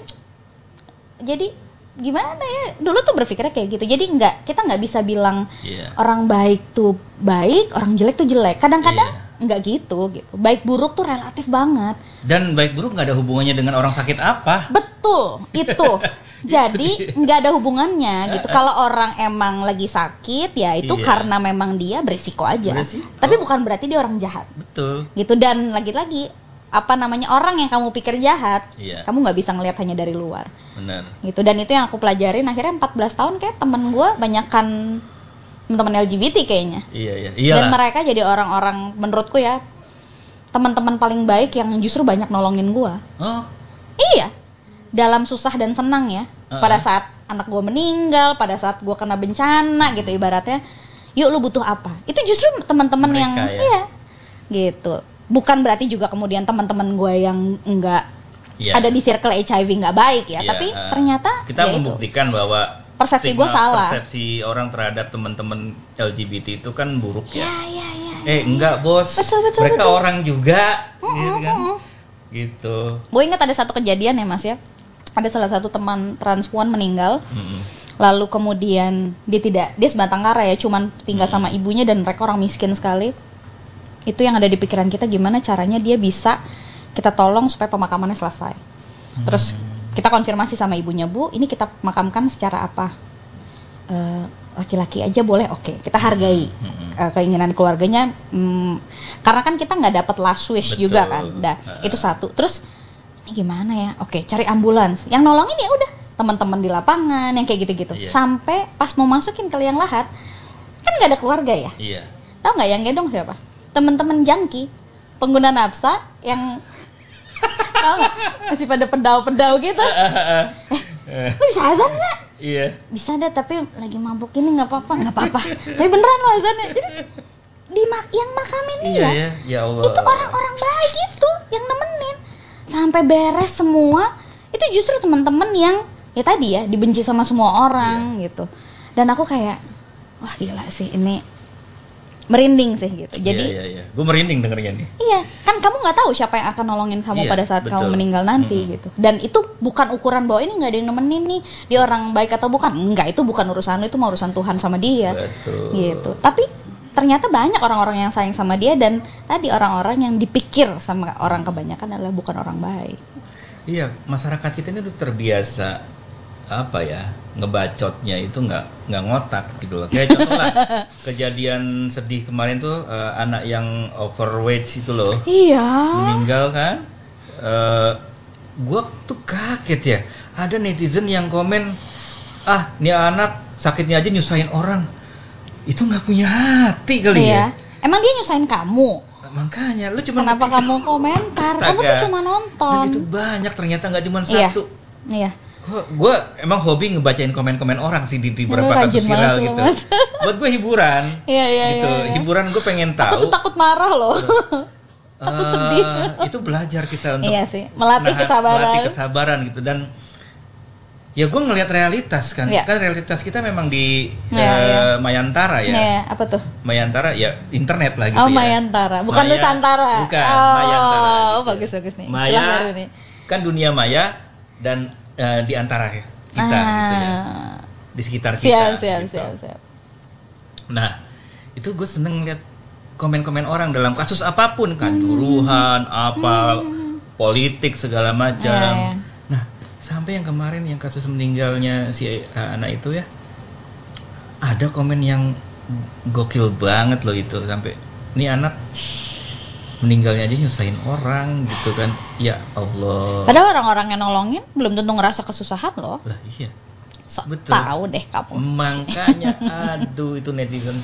Jadi gimana ya? Dulu tuh berpikirnya kayak gitu. Jadi nggak kita nggak bisa bilang Iya. orang baik tuh baik, orang jelek tuh jelek. Kadang-kadang Iya. nggak gitu gitu. Baik buruk tuh relatif banget. Dan baik buruk nggak ada hubungannya dengan orang sakit apa? Betul itu. Jadi nggak ada hubungannya gitu. Kalau orang emang lagi sakit ya itu Iya. karena memang dia berisiko aja. Beresiko. Tapi bukan berarti dia orang jahat. Betul. gitu dan lagi-lagi apa namanya orang yang kamu pikir jahat Iya. kamu nggak bisa ngelihat hanya dari luar Benar. gitu dan itu yang aku pelajarin akhirnya 14 tahun kayak temen gue banyakkan teman-teman LGBT kayaknya Iya iya. dan Iyalah. mereka jadi orang-orang menurutku ya teman-teman paling baik yang justru banyak nolongin gue Oh. iya dalam susah dan senang ya Uh-uh. pada saat anak gue meninggal pada saat gue kena bencana gitu ibaratnya yuk lu butuh apa itu justru teman-teman yang ya. iya gitu bukan berarti juga kemudian teman-teman gue yang enggak Iya. ada di circle HIV nggak baik ya Iya, tapi uh, ternyata kita ya itu. membuktikan bahwa Persepsi gua salah. Persepsi orang terhadap teman-teman LGBT itu kan buruk ya ya. ya ya Eh enggak bos, Betul, betul, mereka betul. orang juga, Mm-mm, gitu kan? mm-mm. Gitu. gue ingat ada satu kejadian ya mas ya ada salah satu teman transpuan meninggal. Mm-mm. lalu kemudian dia tidak dia sebatang kara ya cuman tinggal sama ibunya dan mereka orang miskin sekali. Itu yang ada di pikiran kita gimana caranya dia bisa kita tolong supaya pemakamannya selesai. Terus kita konfirmasi sama ibunya bu ini kita makamkan secara apa? Eh, laki-laki aja boleh? Oke kita hargai Mm-mm. eh, keinginan keluarganya. Hmm, karena kan kita nggak dapat last wish Betul. juga kan? Dah Heeh. itu satu. Terus ini gimana ya? Oke cari ambulans. Yang nolongin ya udah teman-teman di lapangan yang kayak gitu-gitu. Iya. sampai pas mau masukin ke liang lahat kan nggak ada keluarga ya? Iya. tahu nggak yang gendong siapa? Teman-teman jangki pengguna nafsa yang tahu nggak? Masih pada pedau-pedau gitu. Eh, lu bisa azan nggak? Iya. bisa deh tapi lagi mabuk ini nggak apa-apa nggak apa-apa. Tapi beneran loh azannya. Jadi, di mak yang makamin Iya dia ya, ya Allah. itu orang-orang baik itu yang nemenin sampai beres semua itu justru teman-teman yang ya tadi ya dibenci sama semua orang Iya. gitu dan aku kayak wah gila sih ini merinding sih gitu jadi Iya, iya, iya. Gue merinding dengernya nih. Iya, kan kamu nggak tahu siapa yang akan nolongin kamu Iya, pada saat kamu betul. meninggal nanti Mm-mm. gitu. Dan itu bukan ukuran bahwa ini nggak ada yang nemenin nih, dia orang baik atau bukan. Enggak, itu bukan urusan lu, itu mau urusan Tuhan sama dia. Betul. Gitu. Tapi ternyata banyak orang-orang yang sayang sama dia dan tadi orang-orang yang dipikir sama orang kebanyakan adalah bukan orang baik. Iya, masyarakat kita ini udah terbiasa apa ya ngebacotnya itu nggak nggak ngotak gitu loh. Kayak contoh lah kejadian sedih kemarin tuh eh, anak yang overweight itu loh Iya. meninggal kan. Eh gua tuh kaget ya. Ada netizen yang komen ah ini anak sakitnya aja nyusahin orang. Itu nggak punya hati kali Iya. ya. Emang dia nyusahin kamu? Makanya lu cuma Kenapa ngetik- kamu komentar? Kamu tuh Astaga. cuma Dan nonton. itu banyak ternyata nggak cuma Iya. satu. Iya. Gua, gua emang hobi ngebacain komen-komen orang sih di, di beberapa kasus viral gitu. Mas. Buat gue hiburan. Iya, iya, gitu. iya, iya. Hiburan gue pengen Aku tahu. tuh takut marah loh. takut eh, sedih. itu belajar kita untuk Iya sih, melatih nahan- kesabaran. melatih kesabaran gitu dan Ya gue ngelihat realitas kan, Iya. kan realitas kita memang di Iya, eh, iya. Mayantara ya. Iya, apa tuh? Mayantara ya internet lah gitu oh, ya. Mayantara, bukan Maya- Nusantara. Bukan, oh, Mayantara. Oh, gitu. bagus bagus nih. Maya nih. kan dunia maya dan eh, di antara ya, kita gitu ya. Ah. Di sekitar kita. Siap, siap, gitu. siap, siap. Nah, itu gue seneng lihat komen-komen orang dalam kasus apa pun kan, Hmm. duruhan, apa, politik segala macam. Ya, ya. Sampai yang kemarin yang kasus meninggalnya si eh, anak itu ya, ada komen yang gokil banget loh itu sampai ini anak meninggalnya aja nyusahin orang gitu kan. Ya Allah. Padahal orang-orang yang nolongin belum tentu ngerasa kesusahan loh. Lah iya. Sok Betul. tahu deh kamu. Makanya aduh itu netizen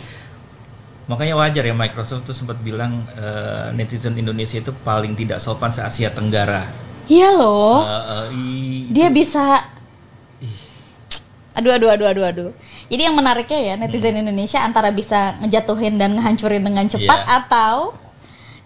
Makanya wajar ya Microsoft tuh sempat bilang eh, netizen Indonesia itu paling tidak sopan se Asia Tenggara. Iya loh. Eh, i- Dia itu- bisa aduh aduh aduh aduh aduh. Jadi yang menariknya ya netizen Indonesia antara bisa ngejatuhin dan ngehancurin dengan cepat Iya. atau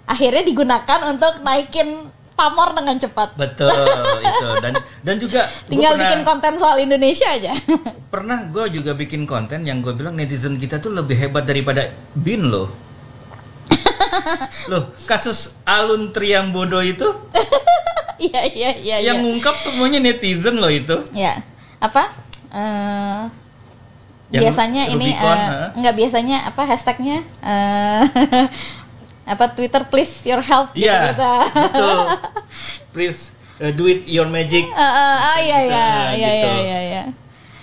akhirnya digunakan untuk naikin pamor dengan cepat. betul itu dan dan juga Tinggal pernah, bikin konten soal Indonesia aja. pernah gue juga bikin konten yang gue bilang netizen kita tuh lebih hebat daripada bin loh. loh kasus Alun Triambodo itu Iya iya iya yang iya. ngungkap semuanya netizen loh itu. Ya. Apa? Eh, Yang biasanya ini Rubicon, eh, nggak biasanya apa hashtagnya eh, apa Twitter please your help gitu Iya, gitu. betul. Please uh, do it your magic. Eh, eh, ah iya iya Nah, iya gitu. iya iya iya.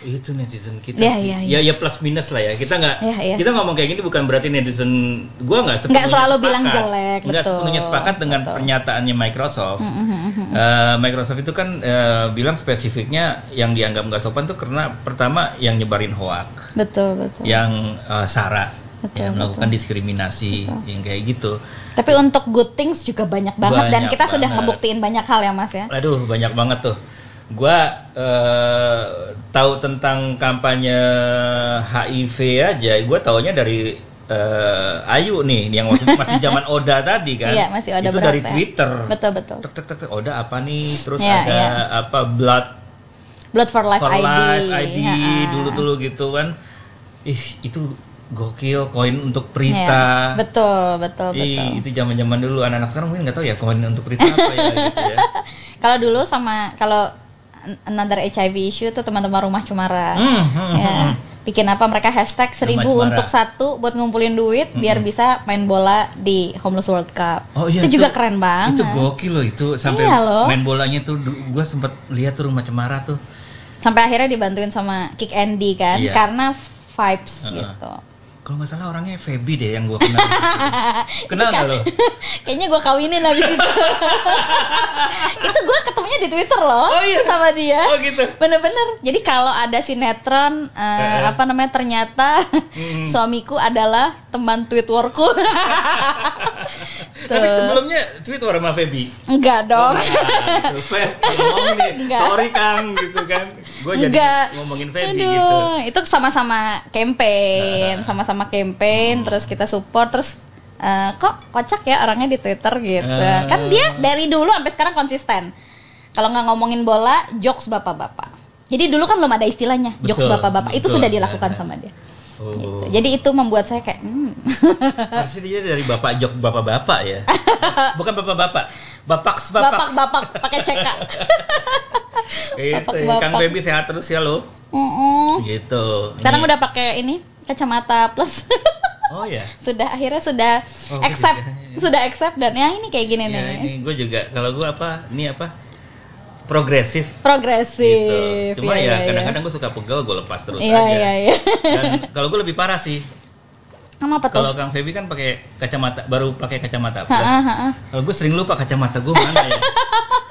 Itu netizen kita Iya, sih. iya, Ya iya. ya plus minus lah ya. Kita nggak Iya, iya. kita ngomong kayak gini bukan berarti netizen gua nggak sepenuhnya selalu sepakat. bilang jelek, Nggak sepenuhnya sepakat dengan betul. pernyataannya Microsoft. Mm. Eh, Microsoft itu kan eh, bilang spesifiknya yang dianggap nggak sopan tuh karena pertama yang nyebarin hoax, Betul betul. yang eh, sara, Betul, yang melakukan betul. diskriminasi, Betul. yang kayak gitu. Tapi untuk good things juga banyak banget dan Banyak kita sudah banget. ngebuktiin banyak hal ya Mas ya. Aduh, banyak banget tuh. Gua eh, tahu tentang kampanye HIV aja, gua taunya dari eh, Ayu nih, yang waktu itu masih zaman Oda tadi kan. Iya, masih Oda Itu Berat dari ya. Twitter. Betul betul. Tek, tek, tek, tek, Oda apa nih? Terus Iya, ada iya. apa Blood Blood for Life for ID. Life ID Ha-ha. dulu-dulu gitu kan. Ih, itu gokil koin untuk Prita. Betul betul betul. Ih, itu zaman-zaman dulu anak-anak sekarang mungkin nggak tahu ya koin untuk Prita apa ya gitu ya. Kalau dulu sama kalau another HIV issue tuh teman-teman rumah Cumara. Hmm, hmm, Ya, hmm. bikin apa mereka hashtag seribu Cemara. untuk satu buat ngumpulin duit biar Mm-mm. bisa main bola di Homeless World Cup. Oh iya itu juga keren banget. Itu gokil loh itu sampai Iya loh. main bolanya tuh gua sempet lihat tuh rumah cemara tuh. Sampai akhirnya dibantuin sama Kick Andy kan Iya. karena vibes Heeh. gitu. Kalau nggak salah orangnya Feby deh yang gua kenal. Kenal nggak lo? Kayaknya gue kawinin habis itu. itu gue ketemunya di Twitter loh Oh iya? sama dia. Oh gitu. Bener-bener. Jadi kalau ada sinetron Eh. apa namanya ternyata Hmm. suamiku adalah teman tweetworku. Tapi sebelumnya tweet sama Feby. enggak dong. Gitu. Feb, ngomong nih, Enggak. sorry Kang gitu kan. Gua jadi Enggak. ngomongin Feby Aduh, gitu. Itu sama-sama campaign, Ah. Sama-sama campaign, Hmm. terus kita support, terus eh, kok kocak ya orangnya di Twitter gitu. Ah. Kan dia dari dulu sampai sekarang konsisten. Kalau nggak ngomongin bola, jokes bapak-bapak. Jadi dulu kan belum ada istilahnya jokes Betul, bapak-bapak. Itu sudah dilakukan Ah. sama dia. Oh. Gitu. Jadi itu membuat saya kayak, hmm. Pasti dia dari bapak jok bapak-bapak ya. Bukan bapak-bapak. Bapaks bapaks. bapak-bapak pakai CK. Gitu. bapak-bapak. Kang Feby sehat terus ya lo. Mm-mm. Gitu. Sekarang Ini- udah pakai ini kacamata plus. Oh ya. sudah akhirnya sudah Oh, accept juga, ya. sudah accept dan ya ini kayak gini Ya, nih ini gue juga kalau gue apa? Ini apa? Progresif. progresif Gitu. Cuma Iya, ya iya, kadang-kadang gue suka pegel, gue lepas terus iya aja. iya iya Dan kalau gue lebih parah sih. sama apa tuh Kalau Kang Feby kan pakai kacamata, baru pakai kacamata plus. Kalau gue sering lupa kacamata gue mana ya.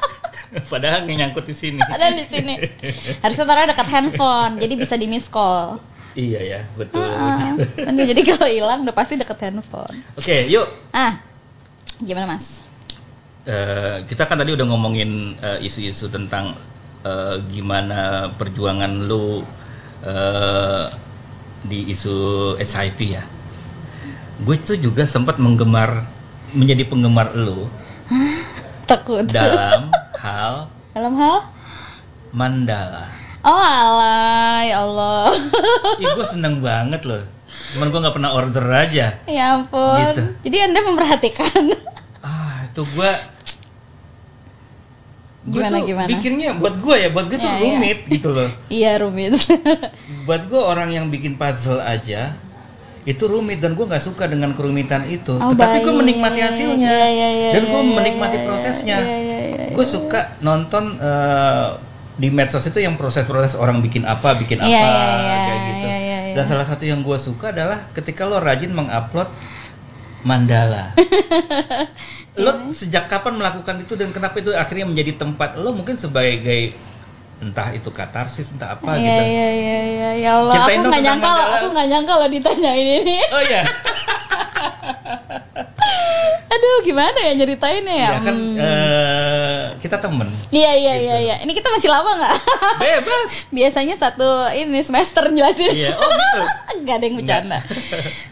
Padahal yang nyangkut di sini. ada di sini harusnya taruh dekat handphone jadi bisa di miss call Iya ya, betul. Ah, betul. bener, jadi kalau hilang udah pasti deket handphone Oke, yuk. ah gimana mas Eh, kita kan tadi udah ngomongin eh, isu-isu tentang eh, gimana perjuangan lu eh, di isu SIP ya. Gue tuh juga sempat menggemar menjadi penggemar lu takut dalam hal dalam hal mandala. Oh alah, ya Allah. Ih, gue seneng banget loh. Cuman gue nggak pernah order aja. ya ampun. Gitu. Jadi Anda memperhatikan. Ah, itu gue Gimana, tuh gimana? bikinnya buat gue ya, buat gue tuh Ya, ya. rumit gitu loh. Iya rumit. Buat gue orang yang bikin puzzle aja itu rumit dan gue nggak suka dengan kerumitan itu. Oh, Tetapi gue menikmati hasilnya Iya, iya, iya, dan gue iya, menikmati iya, prosesnya. iya, iya, Gue suka nonton eh, di medsos itu yang proses-proses orang bikin apa, bikin apa Iya, iya, iya, kayak gitu. iya, iya, iya. Dan salah satu yang gue suka adalah ketika lo rajin mengupload mandala. lo sejak kapan melakukan itu dan kenapa itu akhirnya menjadi tempat lo mungkin sebagai entah itu katarsis entah apa Iya gitu. iya iya iya ya Allah Ceritain aku nggak nyangka aku nggak nyangka loh ditanyain ini. Oh ya. Aduh gimana ya nyeritainnya ya? Ya kan Hmm. eh, kita temen. Iya iya gitu. iya iya. Ini kita masih lama nggak? Bebas. Biasanya satu ini semester jelasin. Iya, oh gitu. Nggak ada yang bercanda.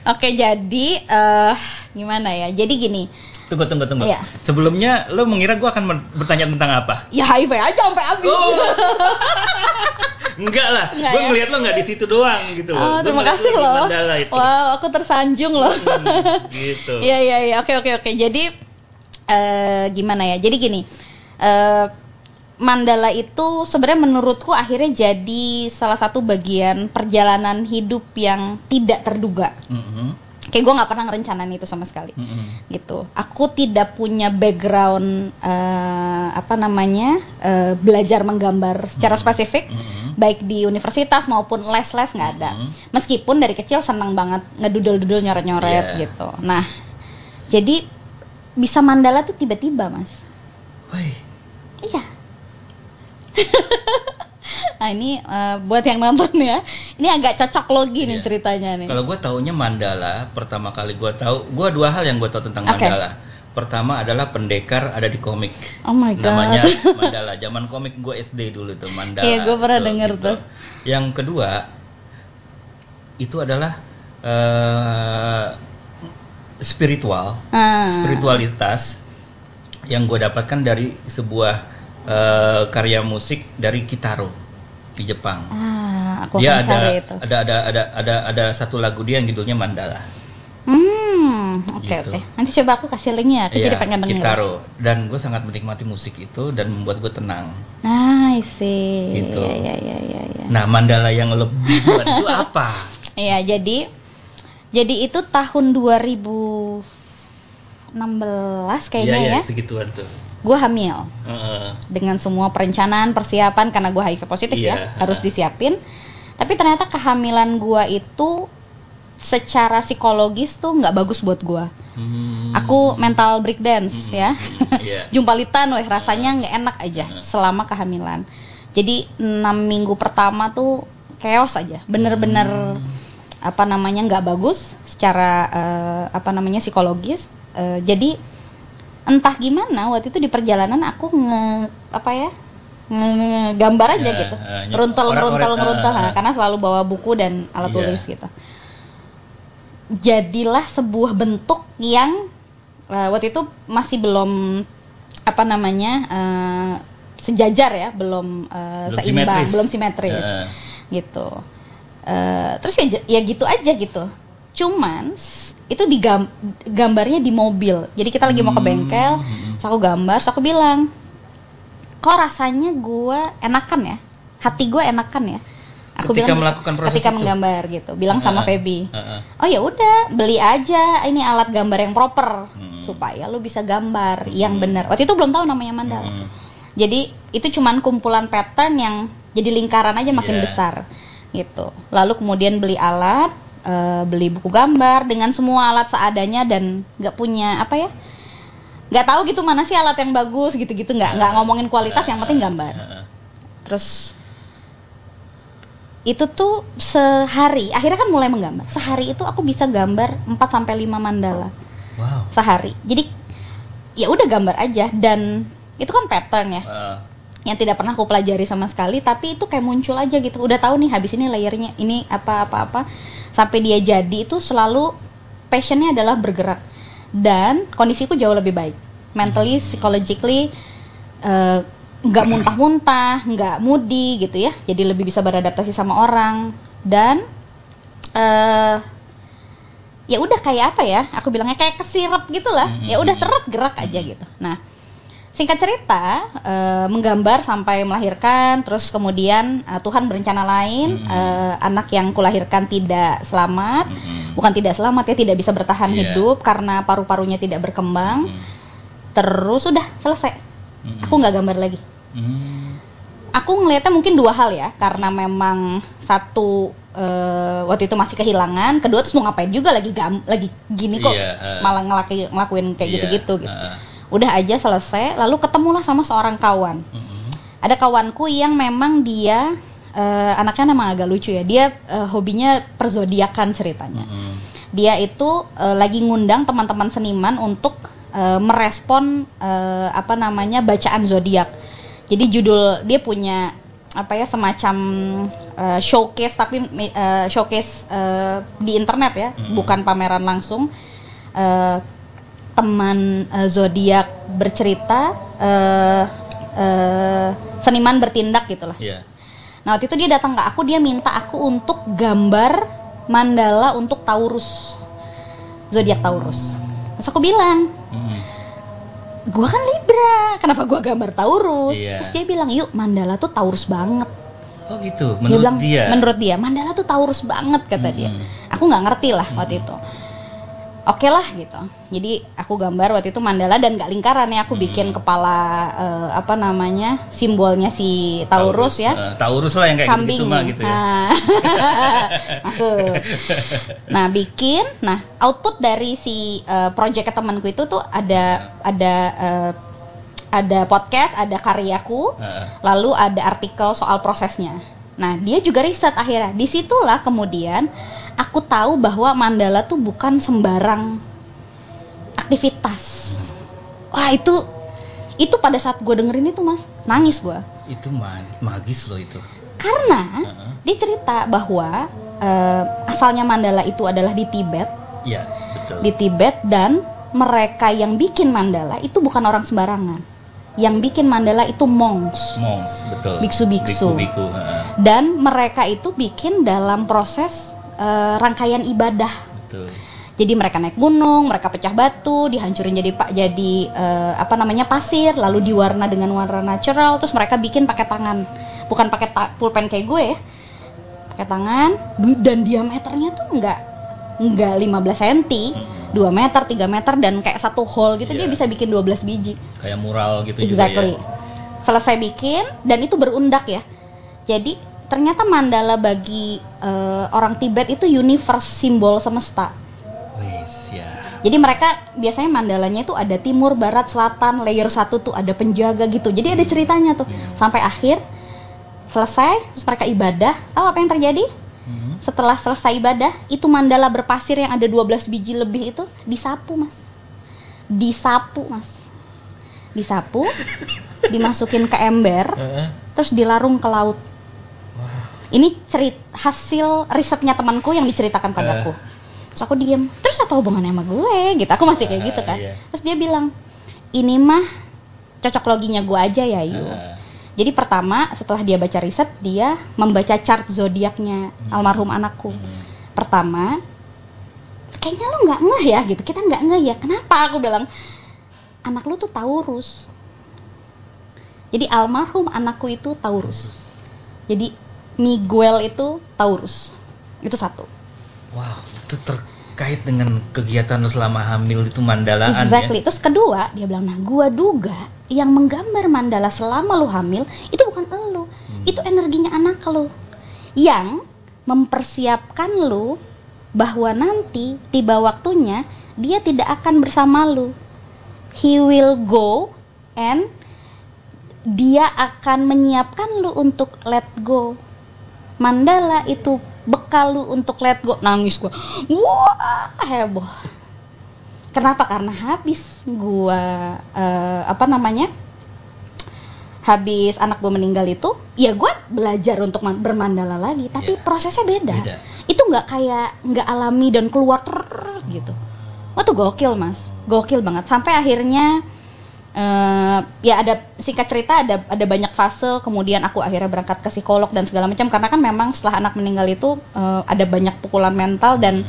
Oke jadi eh gimana ya? Jadi gini, Tunggu tunggu tunggu. Iya. Sebelumnya lo mengira gua akan ber- bertanya tentang apa? ya HIV aja sampai habis. Oh. Enggak lah, Enggak gue ya? ngeliat lo nggak di situ doang gitu loh. Oh, terima kasih lo loh. Wow, aku tersanjung loh. Hmm, gitu. Iya iya iya. Oke oke oke. Jadi eh gimana ya? Jadi gini. eh Mandala itu sebenarnya menurutku akhirnya jadi salah satu bagian perjalanan hidup yang tidak terduga. Mhm, Kayak gue nggak pernah ngerencanain itu sama sekali mhm. gitu. Aku tidak punya background eh, apa namanya eh, belajar menggambar secara Hmm. spesifik, Mhm. baik di universitas maupun les-les nggak ada. Mhm. Meskipun dari kecil senang banget ngedudel-dudel nyoret-nyoret Iya. gitu. Nah, jadi bisa mandala tuh tiba-tiba mas. Woi, Iya. nah ini eh, buat yang nonton ya, ini agak cocok logi nih Iya. ceritanya nih. Kalau gue taunya mandala, pertama kali gue tahu, gue dua hal yang gue tahu tentang Oke. mandala. Pertama adalah pendekar ada di komik. Oh my god. Namanya mandala. Zaman komik gue SD dulu tuh mandala. Iya, gua pernah denger tuh. Yang kedua itu adalah eh, spiritual, Ah. spiritualitas yang gue dapatkan dari sebuah eh, karya musik dari Kitaro di Jepang Ah, aku dia ada, itu. ada ada ada ada ada satu lagu dia yang judulnya Mandala. Hmm, oke Gitu. oke. Nanti coba aku kasih linknya. Aku jadi Iya, pengen denger. Kitaro. Dan gue sangat menikmati musik itu dan membuat gue tenang. Nah, I see. Gitu. Iya, iya, iya, iya, iya. Nah, Mandala yang lebih buat itu apa? Iya, jadi jadi itu tahun 2016 kayaknya Iya, iya, ya. segituan tuh. Gue hamil Heeh. dengan semua perencanaan, persiapan karena gue HIV positif Iya, ya, harus ha. disiapin. Tapi ternyata kehamilan gue itu secara psikologis tuh nggak bagus buat gue. Hmm. Aku mental breakdance Hmm, ya. hmm, iya. Jumpalitan weh rasanya nggak enak aja selama kehamilan. Jadi enam minggu pertama tuh chaos aja, bener-bener Hmm. apa namanya nggak bagus secara eh, apa namanya psikologis. Eh, jadi entah gimana waktu itu di perjalanan aku nge apa ya nge- ngegambar aja Ya, gitu, eh, ngeruntel ngeruntel oret-oret, ngeruntel ah, nah, ah. karena selalu bawa buku dan alat Iya. tulis gitu. Jadilah sebuah bentuk yang eh, waktu itu masih belum apa namanya eh, sejajar ya, belum, eh, Belum seimbang, simetris. belum simetris Heeh. gitu. Eh, terus ya, ya gitu aja gitu. Cuman itu di gambarnya di mobil. Jadi kita lagi mau ke Hmm, bengkel, terus aku gambar, terus aku bilang, kok rasanya gua enakan ya, hati gue enakan ya. Aku Ketika bilang melakukan proses ketika itu? menggambar gitu, bilang sama Heeh, Feby. heeh. Oh ya udah, beli aja ini alat gambar yang proper Hmm. supaya lu bisa gambar yang Hmm. benar. Waktu itu belum tahu namanya mandala. Hmm. Jadi itu cuman kumpulan pattern yang jadi lingkaran aja makin Iya. besar gitu. Lalu kemudian beli alat, eh, beli buku gambar dengan semua alat seadanya dan nggak punya apa ya? nggak tahu gitu mana sih alat yang bagus gitu-gitu nggak nggak ngomongin kualitas yang penting gambar. Heeh. Terus itu tuh sehari, akhirnya kan mulai menggambar. Sehari itu aku bisa gambar 4 sampai 5 mandala Wow. sehari. Jadi ya udah gambar aja dan itu kan pattern ya Heeh. Yang tidak pernah aku pelajari sama sekali tapi itu kayak muncul aja gitu udah tahu nih habis ini layernya ini apa apa apa sampai dia jadi itu selalu passionnya adalah bergerak dan kondisiku jauh lebih baik mentally psychologically eh, nggak muntah-muntah, nggak moody gitu ya. Jadi lebih bisa beradaptasi sama orang dan eh ya udah kayak apa ya? Aku bilangnya kayak kesirap gitu lah. Ya udah teret gerak aja gitu. Nah, singkat cerita eh, menggambar sampai melahirkan, terus kemudian eh, Tuhan berencana lain, Mhm. eh, anak yang kulahirkan tidak selamat, Mm-mm. bukan tidak selamat ya, tidak bisa bertahan Iya. hidup karena paru-parunya tidak berkembang. Mm. Terus udah selesai. Mm-mm. Aku nggak gambar lagi. Mm. Aku ngelihatnya mungkin dua hal ya, karena memang satu eh, waktu itu masih kehilangan, kedua terus mau ngapain juga lagi gam, lagi gini kok, Iya, eh. malah ngelaki, ngelakuin kayak Iya, gitu-gitu gitu. heeh. Udah aja selesai, lalu ketemulah sama seorang kawan. Mm-mm. Ada kawanku yang memang dia eh, anaknya memang agak lucu ya, dia eh, hobinya perzodiakan ceritanya. Mm-mm. Dia itu eh, lagi ngundang teman-teman seniman untuk eh, merespon eh, apa namanya bacaan zodiak. Jadi judul dia punya apa ya semacam eh, showcase tapi eh, showcase eh, di internet ya, Mhm. bukan pameran langsung. Eh, teman eh, zodiak bercerita, eh, eh, seniman bertindak gitulah. Iya. Nah waktu itu dia datang ke aku, dia minta aku untuk gambar mandala untuk Taurus, zodiak Taurus. Terus aku bilang, Mm-mm. gua kan Libra, kenapa gua gambar Taurus? Iya. Terus dia bilang, yuk mandala tuh Taurus banget. Oh gitu. dia Menurut bilang, dia. menurut dia, mandala tuh Taurus banget kata dia. Mm-mm. Aku nggak ngerti lah waktu itu. Oke lah gitu. Jadi aku gambar waktu itu mandala dan nggak lingkaran ya. Aku Hmm. bikin kepala eh, apa namanya simbolnya si Taurus, ya. Eh, Taurus lah yang kayak kambing. gitu, mah gitu ya. Nah, masuk. Nah, bikin. Nah, output dari si uh, project temanku itu tuh ada ada uh, ada podcast, ada karyaku, Heeh. lalu ada artikel soal prosesnya. Nah, dia juga riset akhirnya. Di situlah kemudian aku tahu bahwa mandala tuh bukan sembarang aktivitas. Wah, itu itu pada saat gue dengerin itu mas nangis gue Itu ma- magis loh itu. karena Heeh. dia cerita bahwa eh, asalnya mandala itu adalah di Tibet, Iya, betul. di Tibet dan mereka yang bikin mandala itu bukan orang sembarangan. Yang bikin mandala itu monks Monks, betul. Biksu-biksu. Biku-biku, dan mereka itu bikin dalam proses eh, rangkaian ibadah. Betul. Jadi mereka naik gunung, mereka pecah batu, dihancurin jadi pak jadi eh, apa namanya pasir, lalu diwarna dengan warna natural, terus mereka bikin pakai tangan, bukan pakai ta- pulpen kayak gue ya, pakai tangan, dan diameternya tuh nggak nggak 15 cm, 2 meter, 3 meter dan kayak satu hole gitu dia Iya. bisa bikin 12 biji. Kayak mural gitu Exactly. juga ya. Selesai bikin dan itu berundak ya. Jadi ternyata mandala bagi eh, orang Tibet itu universe simbol semesta. Wis ya. Jadi mereka biasanya mandalanya itu ada timur, barat, selatan, layer satu tuh ada penjaga gitu. Jadi ada ceritanya tuh. Hmm. Sampai akhir selesai, terus mereka ibadah. Tahu apa yang terjadi? Hmm. Setelah selesai ibadah, itu mandala berpasir yang ada 12 biji lebih itu disapu, Mas. Disapu, Mas. Disapu, dimasukin ke ember, Heeh. terus dilarung ke laut. Ini cerit hasil risetnya temanku yang diceritakan padaku. Terus aku diem. Terus apa hubungannya sama gue? Gitu. Aku masih kayak gitu kan. iya. Terus dia bilang, ini mah cocok loginya gue aja ya Yu. Heeh. Jadi pertama setelah dia baca riset, dia membaca chart zodiaknya Hmm. almarhum anakku. Hmm. Pertama, kayaknya lo nggak ngeh ya gitu. Kita nggak ngeh ya. Kenapa? Aku bilang, anak lu tuh Taurus. Jadi almarhum anakku itu Taurus. Jadi Miguel itu Taurus. Itu satu. Wow, itu terkait dengan kegiatan selama hamil itu mandalaan exactly. ya. Terus kedua, dia bilang, nah gua duga yang menggambar mandala selama lu hamil itu bukan elu. Hmm. Itu energinya anak lu. Yang mempersiapkan lu bahwa nanti tiba waktunya dia tidak akan bersama lu. He will go and dia akan menyiapkan lu untuk let go. Mandala itu bekal lu untuk let go. Nangis gua. Wah, heboh. Kenapa? Karena habis gua eh, apa namanya? Habis anak gua meninggal itu, ya gua belajar untuk man- bermandala lagi, tapi Iya. prosesnya beda. Beda. Itu nggak kayak nggak alami dan keluar ter gitu. Wah tuh gokil mas, gokil banget. Sampai akhirnya eh, ya ada singkat cerita ada ada banyak fase kemudian aku akhirnya berangkat ke psikolog dan segala macam karena kan memang setelah anak meninggal itu eh, ada banyak pukulan mental dan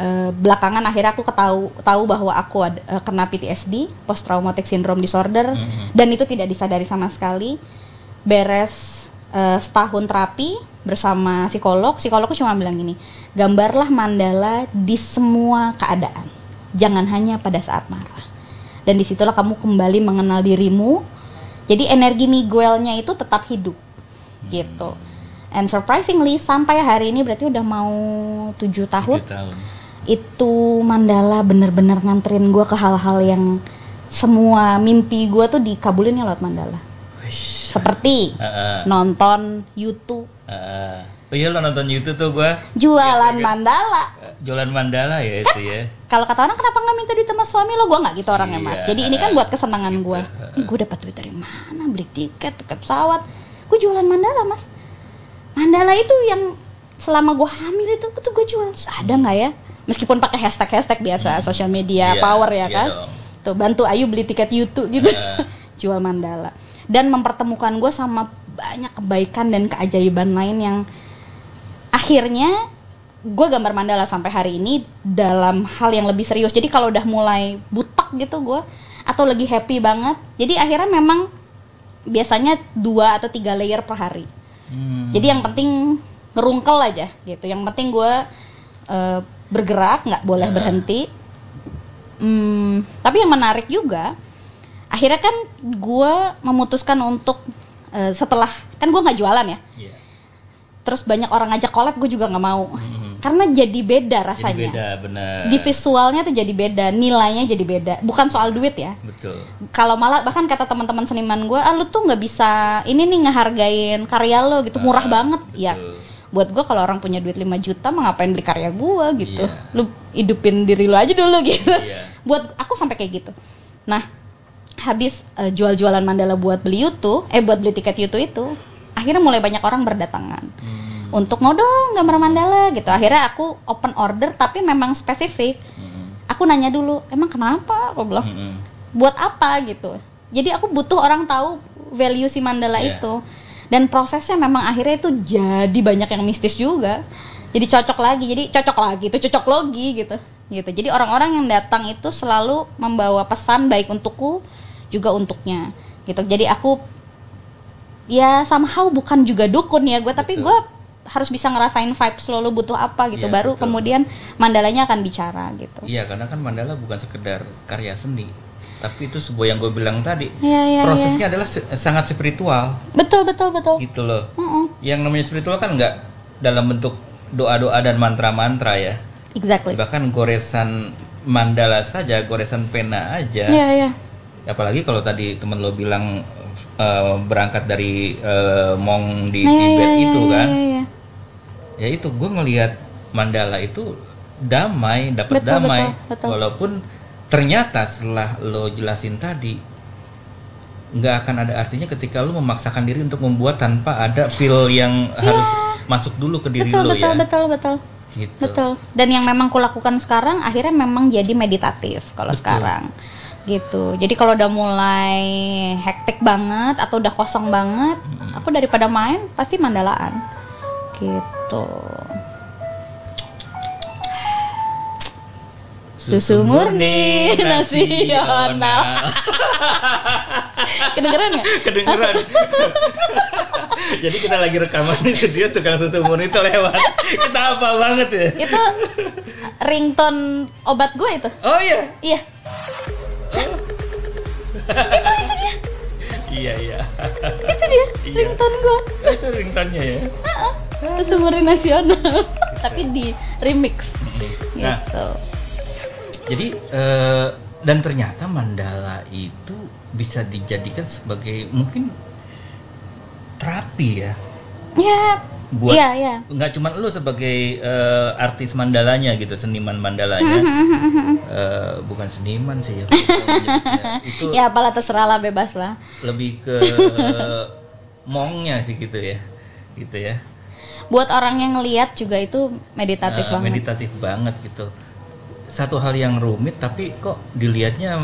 eh, belakangan akhirnya aku ketahu tahu bahwa aku ada, eh, kena PTSD post traumatic syndrome disorder Mhm. dan itu tidak disadari sama sekali. Beres eh, setahun terapi bersama psikolog psikologku cuma bilang gini gambarlah mandala di semua keadaan. Jangan hanya pada saat marah dan di situlah kamu kembali mengenal dirimu jadi energi Miguelnya itu tetap hidup gitu and surprisingly sampai hari ini berarti udah mau tujuh tahun Tujuh tahun. itu mandala bener-bener nganterin gue ke hal-hal yang semua mimpi gue tuh dikabulin ya lewat mandala Wish. seperti Heeh. nonton YouTube Heeh. Oh iya lo nonton YouTube tuh gua. Jualan Iya, mandala. Jualan mandala ya itu ya. kalau kata orang kenapa nggak minta duit sama suami lo? Gue nggak gitu orangnya mas. Iya. jadi ini kan buat kesenangan Gitu. gue ini gue dapat duit dari mana? Beli tiket tiket pesawat. Gue jualan mandala mas. Mandala itu yang selama gue hamil itu tuh gue jual. Ada nggak ya? Meskipun pakai hashtag hashtag biasa sosial media Iya, power ya iya kan? dong. tuh bantu Ayu beli tiket YouTube gitu. Heeh. jual mandala. Dan mempertemukan gue sama banyak kebaikan dan keajaiban lain yang akhirnya gue gambar mandala sampai hari ini dalam hal yang lebih serius jadi kalau udah mulai butek gitu gue atau lagi happy banget jadi akhirnya memang biasanya dua atau tiga layer per hari Hmm. jadi yang penting ngerungkel aja gitu yang penting gue eh, bergerak nggak boleh Ya. berhenti Hmm, tapi yang menarik juga akhirnya kan gue memutuskan untuk eh, setelah kan gue nggak jualan ya Iya. Terus banyak orang ngajak collab gue juga nggak mau Mhm. karena jadi beda Jadi rasanya beda benar. di visualnya tuh jadi beda nilainya jadi beda bukan soal duit ya Betul. kalau malah bahkan kata teman-teman seniman gue ah lu tuh nggak bisa ini nih ngehargain karya lo gitu murah Ah, banget betul. ya buat gue kalau orang punya duit 5 juta mah ngapain beli karya gue gitu Iya. lu hidupin diri lu aja dulu gitu Iya. buat aku sampai kayak gitu nah habis eh, jual-jualan mandala buat beli YouTube eh buat beli tiket YouTube itu akhirnya mulai banyak orang berdatangan. Hmm. untuk mau dong gambar mandala gitu. Akhirnya aku open order tapi memang spesifik. Mhm. aku nanya dulu emang kenapa? Aku bilang Mhm. buat apa? gitu. Jadi aku butuh orang tahu value si mandala Iya. itu. Dan prosesnya memang akhirnya itu jadi banyak yang mistis juga. Jadi cocok lagi jadi cocok lagi itu cocok logi gitu gitu. Jadi orang-orang yang datang itu selalu membawa pesan baik untukku juga untuknya gitu. Jadi aku ya somehow bukan juga dukun ya gue tapi gue harus bisa ngerasain vibes lo lo butuh apa gitu Iya, baru betul. kemudian mandalanya akan bicara gitu Iya, karena kan mandala bukan sekedar karya seni, tapi itu sebuah yang gue bilang tadi. Iya, iya, prosesnya adalah se- sangat spiritual, betul betul betul gitu loh. Mm-mm. Yang namanya spiritual kan nggak dalam bentuk doa-doa dan mantra-mantra ya. exactly Bahkan goresan mandala saja, goresan pena aja. Iya, iya. Apalagi kalau tadi temen lo bilang eh, berangkat dari eh, Mong di Nah, iya, Tibet iya, itu iya, kan. iya, iya. ya itu gue ngelihat mandala itu damai dapat Betul, damai betul, betul. walaupun ternyata setelah lo jelasin tadi nggak akan ada artinya ketika lo memaksakan diri untuk membuat tanpa ada feel yang harus masuk dulu ke diri betul lo betul ya betul betul gitu betul dan yang memang kulakukan sekarang akhirnya memang jadi meditatif kalau Betul. sekarang gitu. Jadi kalau udah mulai hektik banget atau udah kosong banget Mm-mm. aku daripada main pasti mandalaan. Gitu. Susu murni nasional. kedengeran nggak? Kedengeran. Jadi kita lagi rekaman di studio tukang susu murni itu lewat. Kita apa banget ya? Itu ringtone obat gue itu? Oh iya? Iya itu itu dia. Iya iya. Itu dia Iya. ringtone Oh, itu ringtone-nya ya? Susu murni nasional tapi di remix. Nah. gitu. Jadi eh, dan ternyata mandala itu bisa dijadikan sebagai mungkin terapi ya. ya Buat iya iya nggak cuma lu sebagai eh, artis mandalanya gitu, seniman mandalanya. Eh, bukan seniman sih ya. itu ya apalah terserah lah bebas lah lebih ke mongnya sih gitu ya. Gitu ya. buat orang yang ngeliat juga itu meditatif Eh, banget meditatif banget gitu. Satu hal yang rumit tapi kok dilihatnya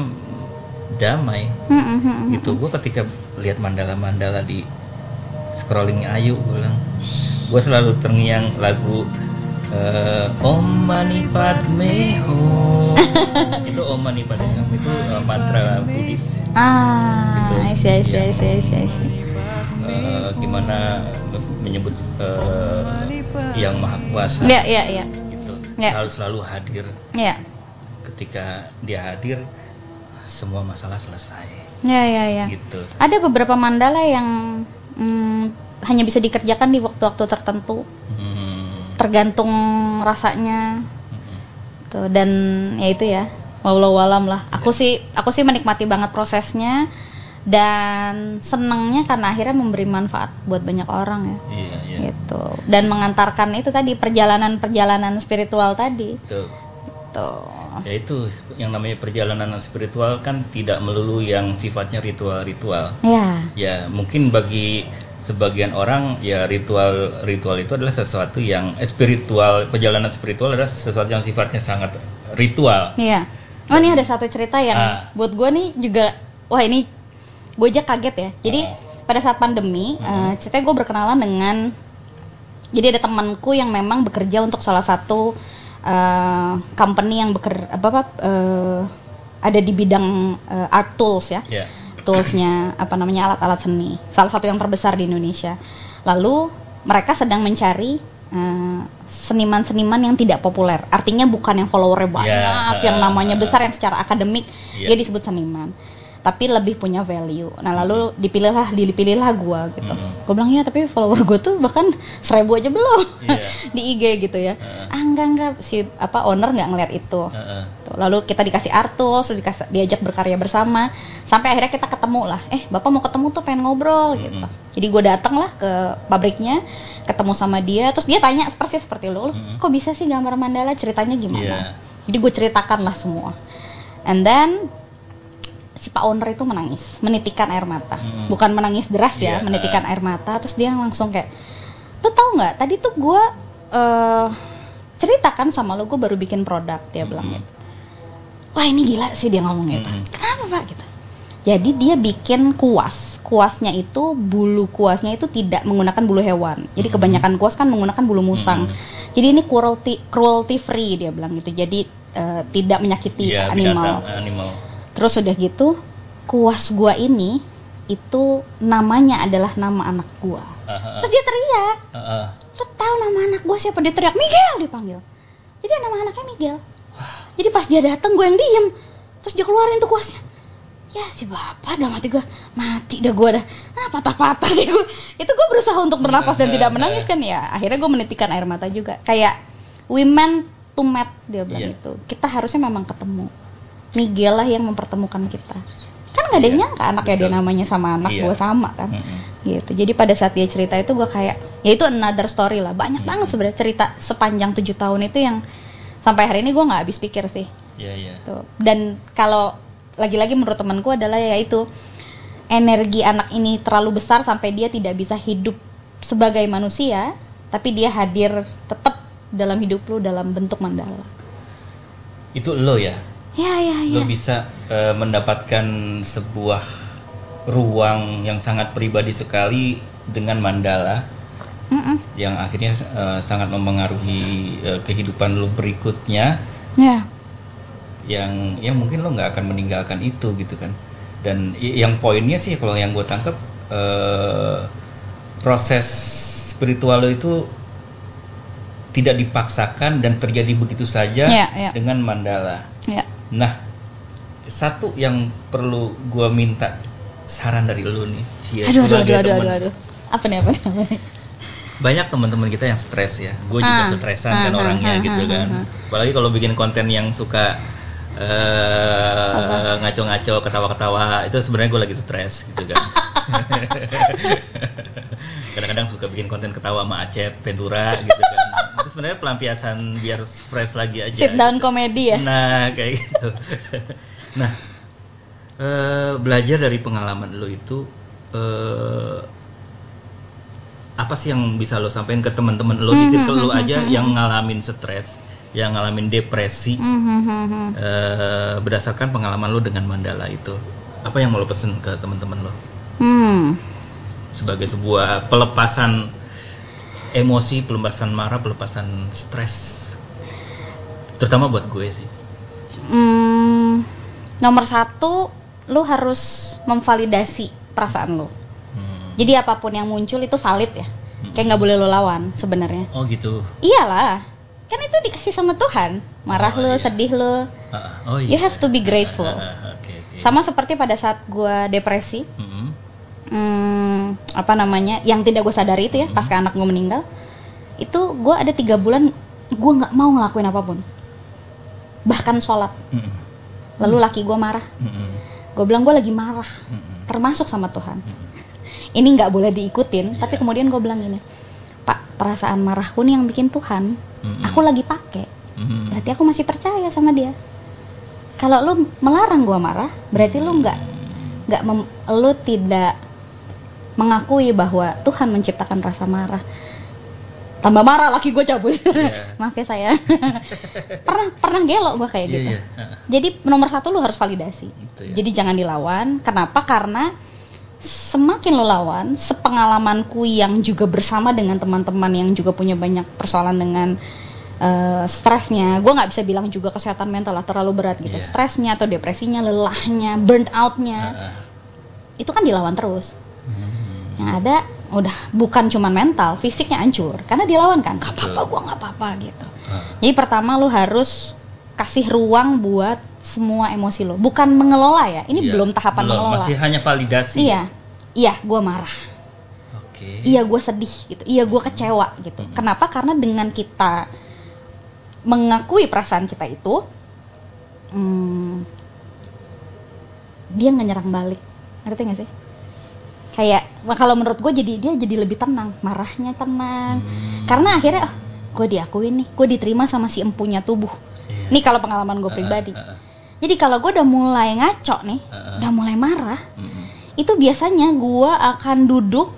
damai gitu gue ketika lihat mandala-mandala di scrollingnya Ayu gue bilang gue selalu terngiang lagu eh, Om Mani Padme Hum itu Om Mani Padme Hum itu eh, mantra Buddhis Ah, Gitu. I see, I see, Iya. I see, I see, I see. Eh, gimana menyebut eh, yang maha kuasa Iya, iya, iya. gitu Iya. selalu selalu hadir Iya. ketika dia hadir semua masalah selesai Iya, iya, iya. gitu Ada beberapa mandala yang mm, hanya bisa dikerjakan di waktu-waktu tertentu, Hmm. tergantung rasanya. Hmm. Tuh, dan ya itu ya, walau alam lah. Aku sih aku sih menikmati banget prosesnya dan senengnya karena akhirnya memberi manfaat buat banyak orang ya. iya iya Gitu. Dan mengantarkan itu tadi perjalanan-perjalanan spiritual tadi. Tuh. Tuh. ya itu yang namanya perjalanan spiritual kan tidak melulu yang sifatnya ritual-ritual Ya. ya mungkin bagi sebagian orang ya ritual ritual itu adalah sesuatu yang eh, spiritual perjalanan spiritual adalah sesuatu yang sifatnya sangat ritual Iya. Oh ini ada satu cerita yang Ah. buat gue nih juga, wah ini gue aja kaget ya. Jadi Ah. pada saat pandemi, Mhm. eh, ceritanya gue berkenalan dengan, jadi ada temanku yang memang bekerja untuk salah satu eh, company yang beker apa apa eh, ada di bidang eh, art tools ya ya toolsnya apa namanya alat-alat seni. Salah satu yang terbesar di Indonesia. Lalu mereka sedang mencari eh, seniman-seniman yang tidak populer. Artinya bukan yang followernya banyak Ya, yang namanya eh, besar yang secara akademik Iya. dia disebut seniman tapi lebih punya value nah lalu dipilihlah dipilihlah gua gitu Mm-mm. gue bilang ya tapi follower gue tuh bahkan seribu aja belum Iya. di IG gitu ya Heeh. ah enggak enggak si apa owner nggak ngeliat itu Heeh. Tuh, lalu kita dikasih artus, dikasih, diajak berkarya bersama, sampai akhirnya kita ketemu lah. Eh, bapak mau ketemu tuh pengen ngobrol gitu. Mm-mm. Jadi gue datang lah ke pabriknya, ketemu sama dia, terus dia tanya persis seperti lo, "Lu Mm-mm. kok bisa sih gambar mandala ceritanya gimana? Jadi gue ceritakan lah semua. And then si Pak owner itu menangis, menitikan air mata, Mm. bukan menangis deras ya, Iya, menitikan uh. air mata, terus dia langsung kayak, lo tau nggak? Tadi tuh gue eh ceritakan sama lo, gue baru bikin produk, dia bilang Mm-mm. gitu wah ini gila sih dia ngomong gitu. Mm-mm. Kenapa pak gitu? Jadi dia bikin kuas. Kuasnya itu bulu kuasnya itu tidak menggunakan bulu hewan. Jadi Mm-mm. kebanyakan kuas kan menggunakan bulu musang. Mm-mm. Jadi ini cruelty cruelty free dia bilang gitu. Jadi eh, tidak menyakiti Iya, animal. binatang, animal Terus udah gitu kuas gua ini itu namanya adalah nama anak gua. Heeh. Terus dia teriak, Heeh. lo tahu nama anak gua siapa? Dia teriak Miguel dipanggil. Jadi nama anaknya Miguel. Jadi pas dia datang gue yang diem, terus dia keluarin tuh kuasnya. Ya si bapak dalam hati gue mati dah gue dah, ah patah-patah gue. Itu gue berusaha untuk bernafas dan tidak menangis kan ya. Akhirnya gue menitikan air mata juga. Kayak women to met dia bilang Iya. itu. Kita harusnya memang ketemu. Miguel lah yang mempertemukan kita. Kan gak ada yang Iya, nyangka anaknya dia betul. namanya sama anak Iya. gue sama kan. Gitu. Jadi pada saat dia cerita itu gue kayak ya itu another story lah. Banyak banget sebenarnya cerita sepanjang tujuh tahun itu yang sampai hari ini gue nggak habis pikir sih. Iya, tuh. Dan kalau lagi-lagi menurut temanku adalah yaitu energi anak ini terlalu besar sampai dia tidak bisa hidup sebagai manusia tapi dia hadir tetap dalam hidup lu dalam bentuk mandala. Itu lo ya. Ya ya ya. Lo bisa eh, mendapatkan sebuah ruang yang sangat pribadi sekali dengan mandala Mm-mm. yang akhirnya eh, sangat mempengaruhi eh, kehidupan lo berikutnya. Ya. Yang ya mungkin lo nggak akan meninggalkan itu gitu kan. Dan yang poinnya sih kalau yang gue tangkap eh, proses spiritual lo itu tidak dipaksakan dan terjadi begitu saja Ya, ya. dengan mandala. Ya nah satu yang perlu gue minta saran dari lo nih Cia, aduh aduh aduh aduh aduh, aduh. apa nih apa nih, apa nih? banyak teman-teman kita yang stres ya gue juga Ah, stresan ah, kan ah, orangnya ah, gitu ah, kan ah. apalagi kalau bikin konten yang suka Apa? ngaco-ngaco ketawa-ketawa itu sebenarnya gue lagi stres gitu kan kadang-kadang suka bikin konten ketawa sama Acep Ventura gitu kan itu sebenarnya pelampiasan biar fresh lagi aja sit down gitu. komedi ya Nah, kayak gitu. nah, eh, belajar dari pengalaman lo itu eh, apa sih yang bisa lo sampaikan ke teman-teman lo di Hmm, circle lo hmm, aja hmm, yang ngalamin stres yang ngalamin depresi hmm, eh, berdasarkan pengalaman lo dengan mandala itu. Apa yang mau lo pesen ke teman-teman lo Hmm. Sebagai sebuah pelepasan emosi, pelepasan marah, pelepasan stres, terutama buat gue sih. Hmm, nomor satu, lu harus memvalidasi perasaan lu. Hmm. Jadi apa pun yang muncul itu valid ya. Kayak nggak boleh lu lawan sebenarnya. Oh gitu. Iyalah, kan itu dikasih sama Tuhan. Marah Oh, lu, iya. sedih lu. Ah, oh You iya. have to be grateful. Ah, ah, Oke oke. Sama seperti pada saat gua depresi, hmm, apa namanya, yang tidak gue sadari itu ya, Mhm. pasca anak gue meninggal, itu gua ada tiga bulan gua nggak mau ngelakuin apa pun, bahkan sholat. Mm-mm. Lalu laki gua marah, Mm-mm. gue bilang gue lagi marah, Mm-mm. termasuk sama Tuhan. Ini nggak boleh diikutin, tapi Iya. kemudian gue bilang gini, Pak, perasaan marahku nih yang bikin Tuhan. Aku lagi pakai, berarti aku masih percaya sama dia. Kalau lu melarang gua marah, berarti lu nggak nggak lu tidak mengakui bahwa Tuhan menciptakan rasa marah. Tambah marah laki gue cabut. Iya. Maaf ya saya. pernah pernah gelok gue kayak Iya gitu. iya. Ah, Jadi nomor satu lu harus validasi. Gitu ya. Jadi jangan dilawan. Kenapa? Karena semakin lo lawan, sepengalamanku yang juga bersama dengan teman-teman yang juga punya banyak persoalan dengan eh, stresnya, gue nggak bisa bilang juga kesehatan mental lah terlalu berat gitu, Iya. stresnya atau depresinya, lelahnya, burnt outnya, ah. itu kan dilawan terus. Hmm. Yang ada udah bukan cuman mental, fisiknya hancur karena dilawan kan, nggak apa-apa, gue nggak apa-apa gitu. Ah. Jadi pertama lu harus kasih ruang buat semua emosi lo, bukan mengelola ya. Ini Iya, belum tahapan belum, mengelola. Masih hanya validasi. Iya, iya, gue marah, Oke. iya gue sedih gitu, iya gue kecewa gitu. Mm-mm. Kenapa? Karena dengan kita mengakui perasaan kita itu, hmm, dia nggak nyerang balik, ngerti gak sih? Kayak kalau menurut gue jadi dia jadi lebih tenang, marahnya tenang. Hmm. Karena akhirnya, oh, gue diakuin nih, gue diterima sama si empunya tubuh. Iya. Ini kalau pengalaman gue Ah, pribadi. ah, ah. Jadi kalau gue udah mulai ngaco nih, ah. udah mulai marah, Mm-mm. itu biasanya gua akan duduk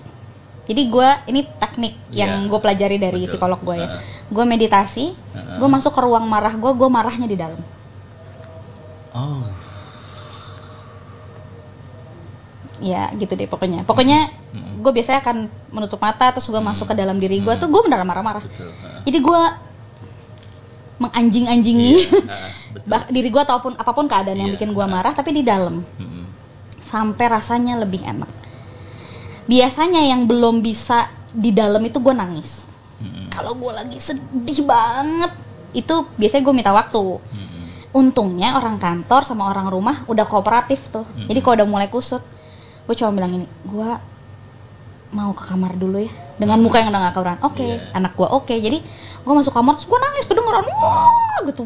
jadi gua ini teknik yang Iya. gue pelajari dari Betul. psikolog gue ya gue meditasi gue masuk ke ruang marah gue gue marahnya di dalam Oh. Ya gitu deh pokoknya pokoknya Mm-mm. gue biasanya akan menutup mata terus gue Hmm. masuk ke dalam diri gue Hmm. tuh gue beneran marah-marah ah. jadi gue menganjing-anjingi Iya, ah, betul. bah- diri gue ataupun apa pun keadaan yang Iya. bikin gue marah tapi di dalam Mm-mm. sampai rasanya lebih enak biasanya yang belum bisa di dalam itu gue nangis Mm-mm. kalau gue lagi sedih banget itu biasanya gue minta waktu Mm-mm. untungnya orang kantor sama orang rumah udah kooperatif tuh Mm-mm. jadi kalau udah mulai kusut gue cuma bilang ini gue mau ke kamar dulu ya. Dengan muka yang udah gak kabaran oke Iya. anak gue oke. Jadi gue masuk kamar terus gue nangis kedengeran. Wah gitu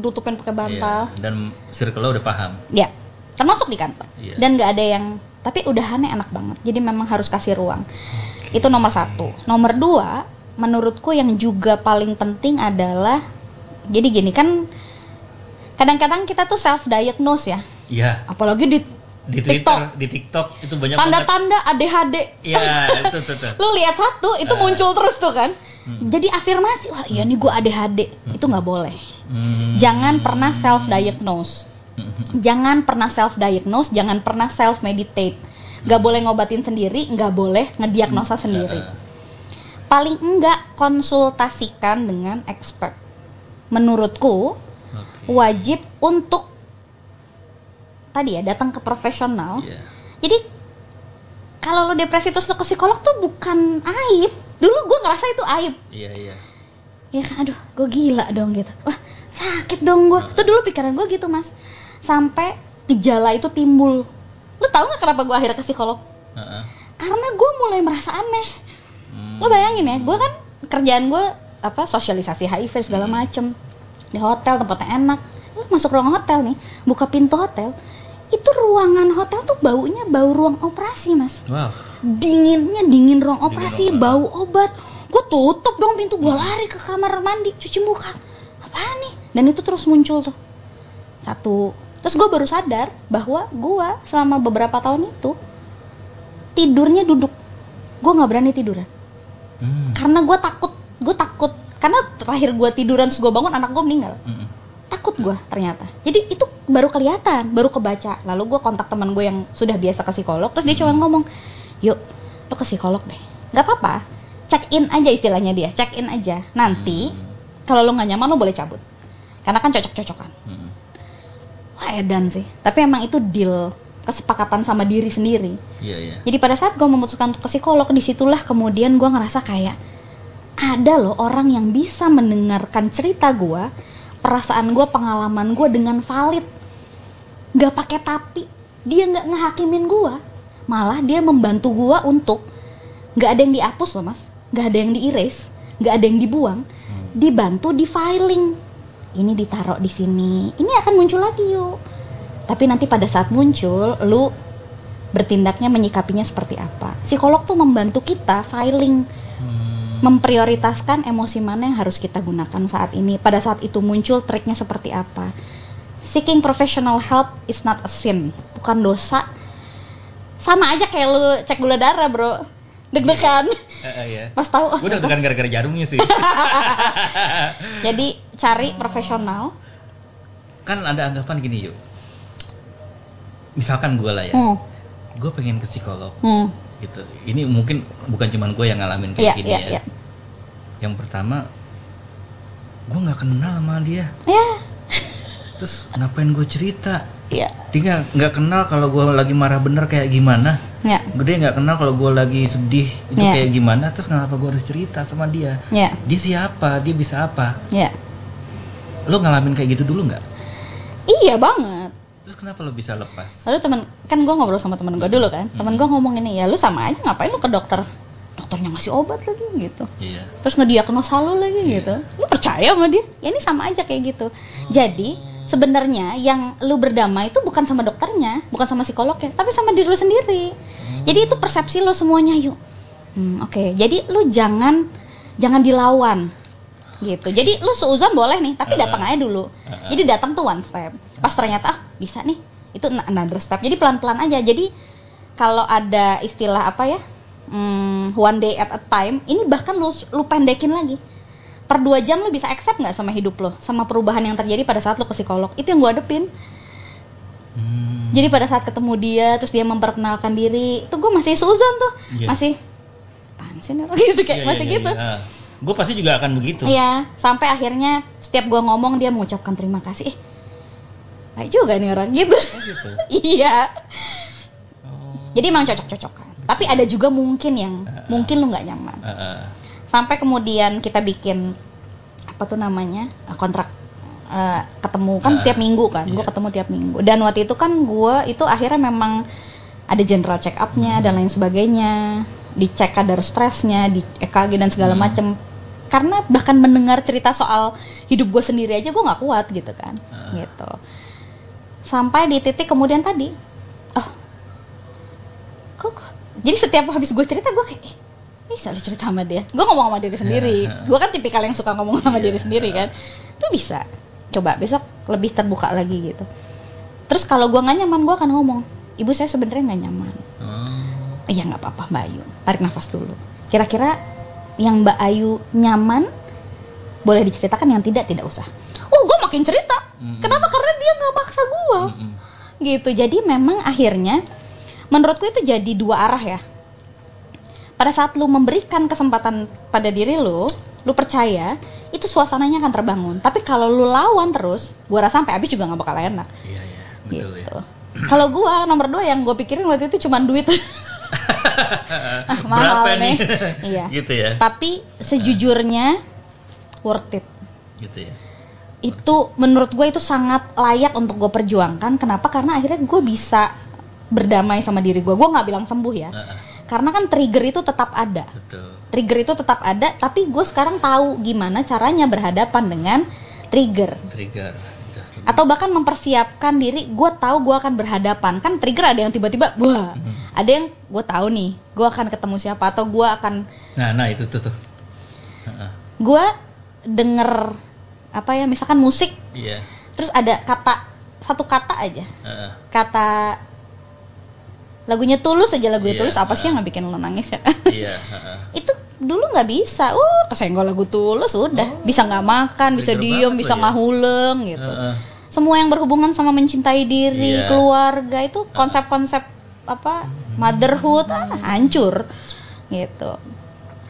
tutupin pakai bantal. Iya, Dan circle udah paham. ya termasuk di kantor. Iya. dan nggak ada yang tapi udahannya enak banget. Jadi memang harus kasih ruang. Itu nomor satu. Nomor dua menurutku yang juga paling penting adalah jadi gini kan kadang-kadang kita tuh self diagnose ya. Iya. apalagi di Di Twitter, TikTok. di TikTok itu banyak tanda-tanda ADHD Iya, itu tuh tuh. lu lihat satu itu Eh. muncul terus tuh kan Hmm. jadi afirmasi wah iya nih gue ADHD itu nggak boleh Hmm. jangan pernah self diagnose Mm-mm. jangan pernah self diagnose, jangan pernah self meditate. Gak boleh ngobatin sendiri, nggak boleh ngediagnosa sendiri. Ah, Paling enggak konsultasikan dengan expert. Menurutku Oke. wajib untuk tadi ya datang ke profesional. Iya. Jadi kalau lo depresi terus lo ke psikolog tuh bukan aib. Dulu gue ngerasa itu aib. Iya, iya. Ya kan, aduh, gue gila dong gitu. Wah, sakit dong gue. Itu dulu pikiran gue gitu mas. Sampai gejala itu timbul. Lo tau gak kenapa gue akhirnya ke psikolog? Ah, ah. Karena gue mulai merasa aneh. Hmm. Lo bayangin ya, gue kan kerjaan gue apa sosialisasi HIV segala Hmm. macem di hotel tempatnya enak. Lo masuk ruang hotel nih, buka pintu hotel, itu ruangan hotel tuh baunya bau ruang operasi mas. Wow. Dinginnya dingin ruang Dingin operasi, ruang- bau obat. Gue tutup dong pintu, gue lari ke kamar mandi, cuci muka. Apaan nih? Dan itu terus muncul tuh. Satu. Terus gue baru sadar bahwa gue selama beberapa tahun itu tidurnya duduk. Gue nggak berani tiduran Hmm. karena gue takut gue takut karena terakhir gue tiduran terus gue bangun anak gue meninggal Mm-mm. Takut gue ternyata. Jadi itu baru kelihatan baru kebaca. Lalu gue kontak teman gue yang sudah biasa ke psikolog terus dia cuma ngomong yuk lo ke psikolog deh. Nggak apa-apa. Check in aja istilahnya dia check in aja. Nanti Hmm. kalau lo nggak nyaman lo boleh cabut. Karena kan cocok-cocokan. Mm-mm. wah edan sih. Tapi emang itu deal kesepakatan sama diri sendiri. Iya iya. jadi pada saat gue memutuskan untuk ke psikolog di situlah kemudian gue ngerasa kayak ada loh orang yang bisa mendengarkan cerita gue perasaan gue pengalaman gue dengan valid. Nggak pakai tapi. Dia nggak ngehakimin gue malah dia membantu gue untuk nggak ada yang dihapus loh mas. Nggak ada yang di erase nggak ada yang dibuang. Hmm. dibantu di filing ini ditaruh di sini. Ini akan muncul lagi yuk. Tapi nanti pada saat muncul lu bertindaknya menyikapinya seperti apa. Psikolog tuh membantu kita filing. Hmm. Memprioritaskan emosi mana yang harus kita gunakan saat ini pada saat itu muncul triknya seperti apa. Seeking professional help is not a sin bukan dosa. Sama aja kayak lu cek gula darah bro. Deg-degan. Eh, eh, iya. pas tahu. Oh, Gue udah tekan gara-gara jarumnya sih. jadi cari profesional. Kan ada anggapan gini yuk. Misalkan gue lah ya, hmm, gue pengen ke psikolog. Hmm. Gitu. Ini mungkin bukan cuman gue yang ngalamin kayak gini iya, ya. iya. Yang pertama, gue nggak kenal sama dia. ya Terus ngapain gue cerita? ya Dia nggak kenal kalau gue lagi marah bener kayak gimana. ya Dia nggak kenal kalau gue lagi sedih itu Iya. kayak gimana. Terus kenapa gue harus cerita sama dia? ya Dia siapa? Dia bisa apa? ya Lo ngalamin kayak gitu dulu nggak? iya banget Terus kenapa lo bisa lepas? lalu teman kan gue ngobrol sama temen gue dulu kan. Temen Hmm. gue ngomong ini ya lu sama aja ngapain lu ke dokter? Dokternya ngasih obat lagi gitu. Iya. terus ngediagnosa lu lagi gitu. Lu percaya sama dia? Ya ini sama aja kayak gitu. Jadi sebenarnya yang lu berdamai itu bukan sama dokternya bukan sama psikolognya tapi sama diri lu sendiri. Jadi itu persepsi lu semuanya yuk. Hmm, oke. Jadi lu jangan jangan dilawan gitu. Jadi lu seuzon boleh nih tapi datang aja dulu. Jadi datang tuh one step. Pas ternyata ah bisa nih. Itu another step. Jadi pelan pelan aja. Jadi kalau ada istilah apa ya hmm, one day at a time ini bahkan lu lu pendekin lagi. Per dua jam lu bisa accept nggak sama hidup lo sama perubahan yang terjadi pada saat lu ke psikolog. Itu yang gue adepin Hmm. jadi pada saat ketemu dia terus dia memperkenalkan diri itu gue masih seuzon tuh. Iya. masih apaan sih nih orang?" gitu kayak Iya, masih iya, gitu. iya. Gue pasti juga akan begitu. Iya, sampai akhirnya setiap gua ngomong dia mengucapkan terima kasih. Eh, baik juga nih orang gitu. Oh gitu. iya. Oh. Jadi emang cocok-cocokan. Tapi ada juga mungkin yang Uh-uh. mungkin lu nggak nyaman. Ah, ah. Sampai kemudian kita bikin apa tuh namanya eh, kontrak eh, ketemu kan Uh, tiap minggu kan. Gue iya. ketemu tiap minggu. Dan waktu itu kan gua itu akhirnya memang ada general check up-nya Hmm. dan lain sebagainya. Dicek kadar stresnya, di EKG dan segala Hmm. macem. Karena bahkan mendengar cerita soal hidup gue sendiri aja gue nggak kuat gitu kan, Uh. gitu. Sampai di titik kemudian tadi, oh, kok, kok- jadi setiap habis gue cerita gue kayak, eh, bisa lu cerita sama dia. Gue ngomong sama diri sendiri. Ya. Gue kan tipikal yang suka ngomong sama Iya. diri sendiri kan. Itu bisa. Coba besok lebih terbuka lagi gitu. Terus kalau gue nggak nyaman, gue akan ngomong, ibu saya sebenarnya nggak nyaman. Oh. Iya nggak apa-apa Mbak Ayu. Tarik nafas dulu. Kira-kira yang Mbak Ayu nyaman boleh diceritakan yang tidak tidak usah. Oh gue makin cerita. Mm-mm. Kenapa? Karena dia nggak maksa gue. Mm-mm. Gitu. Jadi memang akhirnya menurutku itu jadi dua arah ya. Pada saat lu memberikan kesempatan pada diri lu, lu percaya itu suasananya akan terbangun. Tapi kalau lu lawan terus, gua rasa sampai habis juga nggak bakal enak. Iya iya betul gitu. ya. Kalau gua nomor dua yang gue pikirin waktu itu cuma duit. Ah, mahal Berapa nih. nih? Iya. gitu ya. Tapi sejujurnya worth it. Gitu ya. Itu menurut gue itu sangat layak untuk gue perjuangkan. Kenapa? Karena akhirnya gue bisa berdamai sama diri gue. Gue nggak bilang sembuh ya. Karena kan trigger itu tetap ada. betul. Trigger itu tetap ada. Tapi gue sekarang tahu gimana caranya berhadapan dengan trigger. Trigger. Atau bahkan mempersiapkan diri. Gue tahu gue akan berhadapan. Kan trigger ada yang tiba-tiba, wah. Mhm. Ada yang gue tahu nih, gue akan ketemu siapa atau gue akan Nah, nah itu tuh tuh. Gue denger apa ya misalkan musik Iya. terus ada kata satu kata aja ah. kata lagunya tulus aja lagunya Iya, tulus apa sih uh-uh. yang bikin lo nangis ya Iya. ah, ah. itu dulu nggak bisa. Uh, kesenggol lagu tulus udah. Oh. bisa nggak makan, bisa diem, bisa lo ya. ngahuleng gitu. Heeh. Semua yang berhubungan sama mencintai diri, Iya. keluarga itu konsep-konsep apa motherhood ah, hancur gitu.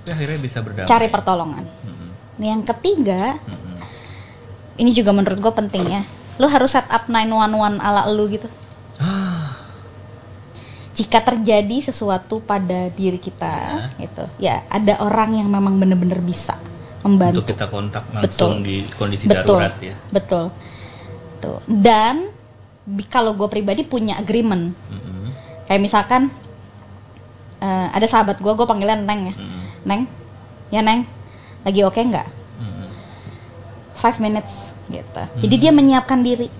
Akhirnya bisa berdamai. Cari pertolongan. Mm-mm. Yang ketiga, Mm-mm. ini juga menurut gue penting ya. Lu harus set up 911 ala lu gitu. Jika terjadi sesuatu pada diri kita, gitu, ya ada orang yang memang bener-bener bisa membantu. untuk kita kontak langsung Betul. di kondisi betul, darurat ya. betul. Tuh. Dan kalau gue pribadi punya agreement, Mm-mm. kayak misalkan eh, ada sahabat gue, gue panggilnya Neng ya, Mm-mm. Neng, ya Neng, lagi oke nggak? Mm-mm. Five minutes, gitu. Hmm. Jadi dia menyiapkan diri.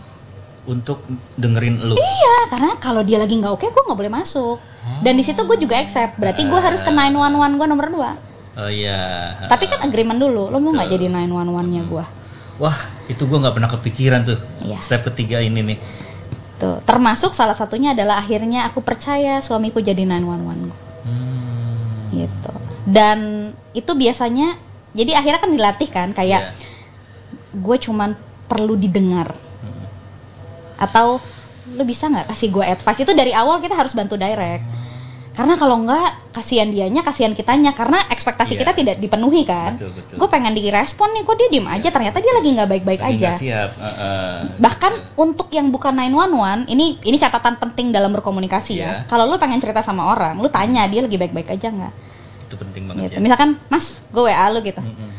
Untuk dengerin lu. Iya, karena kalau dia lagi nggak oke, gue nggak boleh masuk. Dan di situ gue juga accept. Berarti gue harus ke 911 gue nomor 2 Oh iya. Tapi kan agreement dulu. Lo mau nggak jadi 911-nya gue? Wah, itu gua nggak pernah kepikiran tuh. Iya. Step ketiga ini nih. Tuh, termasuk salah satunya adalah akhirnya aku percaya suamiku jadi 911 gue. Hmm. Gitu. Dan itu biasanya jadi akhirnya kan dilatih kan kayak Iya. gue cuman perlu didengar. Atau lu bisa nggak kasih gue advice itu dari awal kita harus bantu direct karena kalau nggak kasihan dianya kasihan kitanya karena ekspektasi Iya. kita tidak dipenuhi kan Betul, betul. gue pengen direspon nih kok dia diem aja ternyata dia lagi nggak baik-baik aja siap. Heeh. bahkan Betul. untuk yang bukan 911 ini ini catatan penting dalam berkomunikasi Iya. ya kalau lu pengen cerita sama orang lu tanya dia lagi baik-baik aja nggak itu penting banget gitu ya. misalkan mas gue wa lu gitu Mm-mm.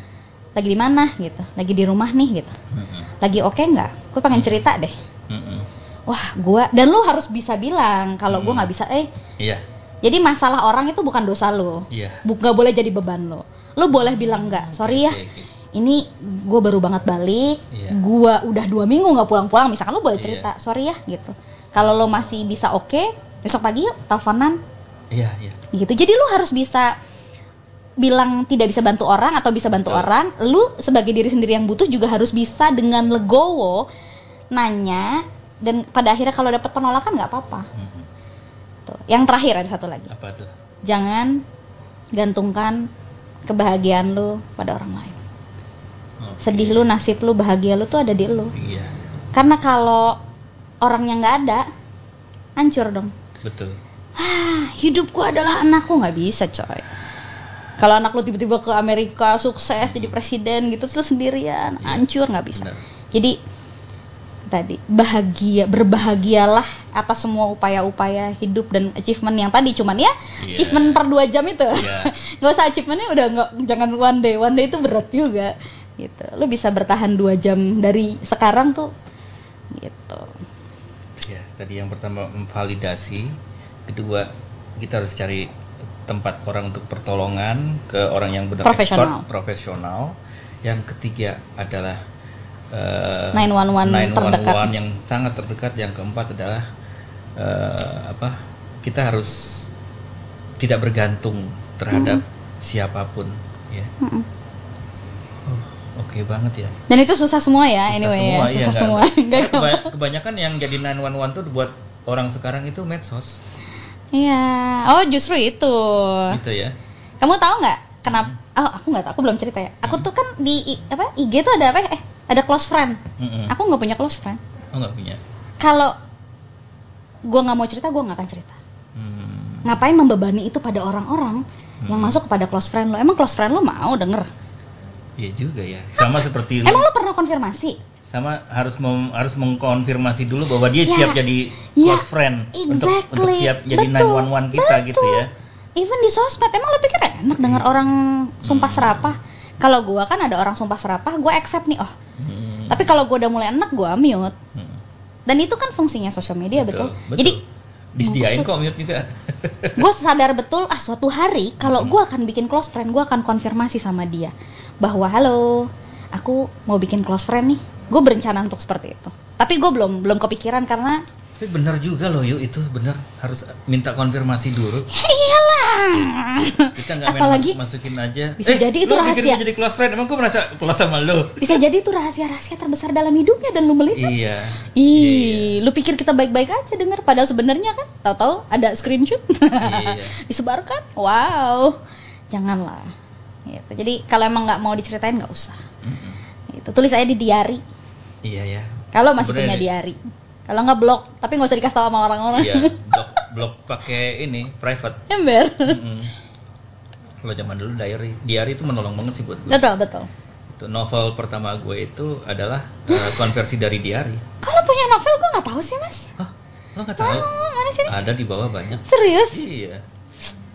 lagi di mana gitu lagi di rumah nih gitu Mm-mm. lagi oke nggak gue pengen cerita deh Mm-mm. wah gue dan lu harus bisa bilang kalau gue Hmm. nggak bisa eh Iya, jadi masalah orang itu bukan dosa lu iya. Nggak boleh jadi beban lo lu boleh bilang nggak sorry ya Oke, oke. ini gue baru banget balik Iya. gue udah dua minggu nggak pulang-pulang misalkan lu boleh Iya. cerita sorry ya gitu kalau lo masih bisa oke besok pagi yuk teleponan Iya, iya. gitu jadi lu harus bisa bilang tidak bisa bantu orang atau bisa bantu Betul. orang lu sebagai diri sendiri yang butuh juga harus bisa dengan legowo nanya dan pada akhirnya kalau dapat penolakan nggak apa-apa tuh yang terakhir ada satu lagi Apa tuh? jangan gantungkan kebahagiaan lu pada orang lain Oke. sedih lu nasib lu bahagia lu tuh ada di lu Iya, karena kalau orangnya nggak ada hancur dong betul. ah hidupku adalah anakku nggak bisa coy kalau anak lu tiba-tiba ke Amerika sukses jadi presiden gitu terus sendirian Iya. hancur nggak bisa Benar. jadi tadi. Bahagia berbahagialah atas semua upaya-upaya hidup dan achievement yang tadi. Cuman ya Iya. achievement per dua jam itu. Nggak usah achievementnya udah nggak jangan one day. One day itu berat juga. Gitu. Lu bisa bertahan dua jam dari sekarang tuh. Gitu. Ya, tadi yang pertama memvalidasi, kedua kita harus cari tempat orang untuk pertolongan ke orang yang benar Profesional. expert, profesional. Yang ketiga adalah eh, 911 terdekat. yang sangat terdekat. Yang keempat adalah eh, apa? Kita harus tidak bergantung terhadap siapa pun, ya. Mm-mm. Oh, Oke banget ya. dan itu susah semua ya Susah anyway semua, ya iya, susah nggak- semua kebanyakan yang jadi 911 tuh buat orang sekarang itu medsos, iya oh justru itu gitu ya. kamu tahu nggak kenapa oh aku nggak tahu aku belum cerita ya aku tuh kan di apa IG tuh ada apa ya? eh ada close friend Mm-mm. aku nggak punya close friend Oh nggak punya. kalau gua nggak mau cerita gua nggak akan cerita Hmm. ngapain membebani itu pada orang-orang yang Hmm. masuk kepada close friend lo emang close friend lo mau denger Iya juga ya. Sama seperti lu. emang lo pernah konfirmasi Sama harus mem- harus mengkonfirmasi dulu bahwa dia Ya. siap jadi Ya, close friend untuk exactly. untuk siap jadi Betul, 911 kita gitu betul. ya. even di sosmed emang lo pikir enak denger orang sumpah Hmm. serapah kalau gua kan ada orang sumpah serapah gua accept nih oh Hmm. tapi kalau gua udah mulai enak gua mute Hmm. dan itu kan fungsinya sosial media betul, betul. jadi disediain kok mute juga. gue sadar betul ah suatu hari kalau gue akan bikin close friend gue akan konfirmasi sama dia bahwa halo aku mau bikin close friend nih gue berencana untuk seperti itu tapi gue belum belum kepikiran karena Tapi benar juga loh yuk itu benar harus minta konfirmasi dulu. ya iyalah Kita nggak main apalagi masuk- masukin aja. bisa jadi itu rahasia. jadi close friend. Emang gue merasa close sama lu. bisa jadi itu rahasia-rahasia terbesar dalam hidupnya dan lu melihat iya. Ih, lu pikir kita baik-baik aja denger padahal sebenarnya kan tahu-tahu ada screenshot Iya. disebarkan. Wow. Janganlah. Gitu. Jadi kalau emang nggak mau diceritain nggak usah. Mm-mm. Gitu. Tulis aja di diary. Iya ya. Kalau masih punya di- diary. Kalau nggak blok, tapi nggak usah dikasih tahu sama orang-orang. Iya, blog blog pakai ini private. Ember. Mm-mm. Kalau zaman dulu diary, diary itu menolong banget sih buat gue. betul betul. Itu novel pertama gue itu adalah eh, konversi dari diary. Kalau punya novel gue nggak tahu sih mas. Hah? Lo nggak tahu? Oh, mana sih? ini? Ada di bawah banyak. Serius? Iya.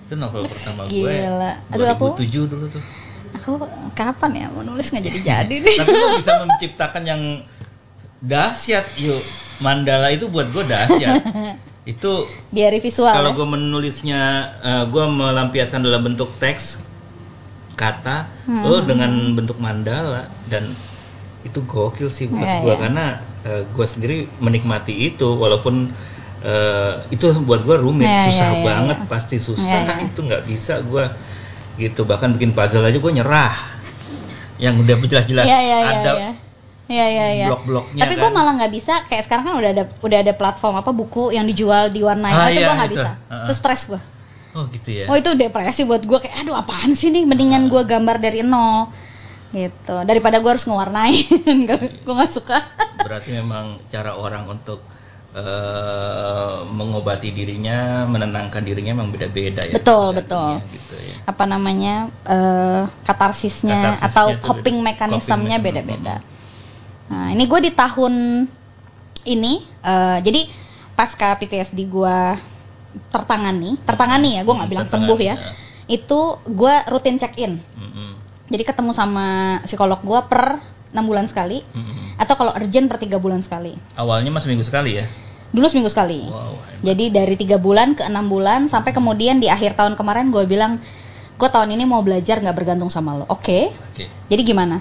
Itu novel pertama gue. Gila. Aduh, aku- 2007 dulu tuh. Aku kapan ya mau nulis nggak jadi jadi nih. Tapi lo bisa menciptakan yang dahsyat, yuk. Mandala itu buat gue dahsyat. itu Diary visual. kalau ya? gue menulisnya, eh, gue melampiaskan dalam bentuk teks, kata, Hmm. lo dengan bentuk mandala dan itu gokil sih buat Iya, gue iya. karena gue sendiri menikmati itu walaupun eh, itu buat gue rumit, Iya, susah iya, iya, banget, iya. pasti susah Iya, iya. itu nggak bisa gue gitu bahkan bikin puzzle aja gue nyerah yang udah jelas-jelas Iya iya iya. ada iya. Iya iya iya. blok-bloknya Tapi kan. gue malah nggak bisa kayak sekarang kan udah ada udah ada platform apa buku yang dijual diwarnain. Ah, Oh, itu iya, gue nggak bisa. Heeh. Terus stres gue. oh gitu ya Oh itu depresi buat gue kayak aduh apaan sih nih mendingan gue gambar dari nol gitu daripada gue harus ngewarnain gue nggak suka berarti memang cara orang untuk eh, mengobati dirinya menenangkan dirinya memang beda-beda ya Betul, betul. gitu ya. apa namanya eh, katarsisnya, Katarsisnya atau coping mekanismenya beda-beda. Nah ini gue di tahun ini eh, jadi pasca PTSD gue tertangani, tertangani ya gue nggak Hmm, bilang sembuh ya. tertangani, Itu gue rutin check in. Mm-mm. Jadi ketemu sama psikolog gue per enam bulan sekali Mm-mm. atau kalau urgent per tiga bulan sekali. awalnya mas minggu sekali ya Dulu seminggu sekali. wow hebat. Jadi dari tiga bulan ke enam bulan sampai kemudian di akhir tahun kemarin gue bilang gue tahun ini mau belajar nggak bergantung sama lo. Oke. oke Jadi gimana?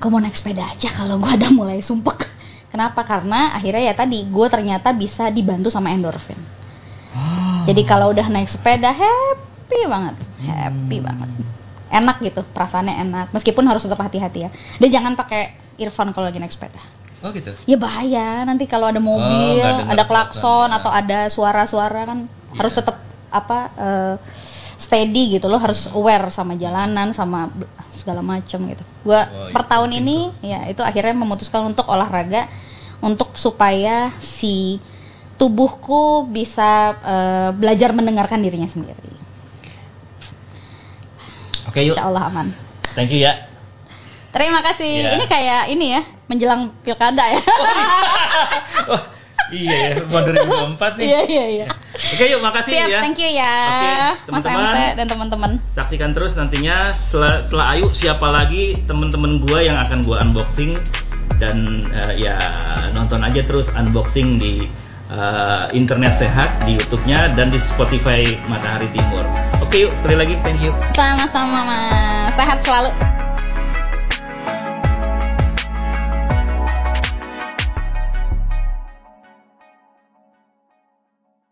Gue mau naik sepeda aja kalau gue ada mulai sumpek. Kenapa? Karena akhirnya ya tadi gue ternyata bisa dibantu sama endorfin. Ah. Jadi kalau udah naik sepeda happy banget, happy Hmm. banget. Enak gitu, perasaannya enak. Meskipun harus tetap hati-hati ya. Dan jangan pakai earphone kalau lagi naik sepeda. oh gitu Ya bahaya nanti kalau ada mobil, nggak dengar ada klakson ya. atau ada suara-suara kan harus Iya. tetap apa eh, steady gitu loh, harus aware sama jalanan sama segala macam gitu. Gua Oh, per itu tahun penting ini ya itu akhirnya memutuskan untuk olahraga untuk supaya si tubuhku bisa eh, belajar mendengarkan dirinya sendiri. oke yuk Insya Allah aman. thank you ya Terima kasih. Ya. Ini kayak ini ya menjelang pilkada ya. iya ya mau 2024 nih Iya iya iya. oke yuk makasih Siap, ya thank you ya, Oke, teman-teman. Dan teman-teman. saksikan terus nantinya setelah, setelah Ayu siapa lagi temen-temen gua yang akan gua unboxing dan eh, ya nonton aja terus unboxing di eh, internet sehat di YouTube-nya dan di Spotify Matahari Timur. Oke yuk sekali lagi thank you. Sama-sama, Mas. Sehat selalu.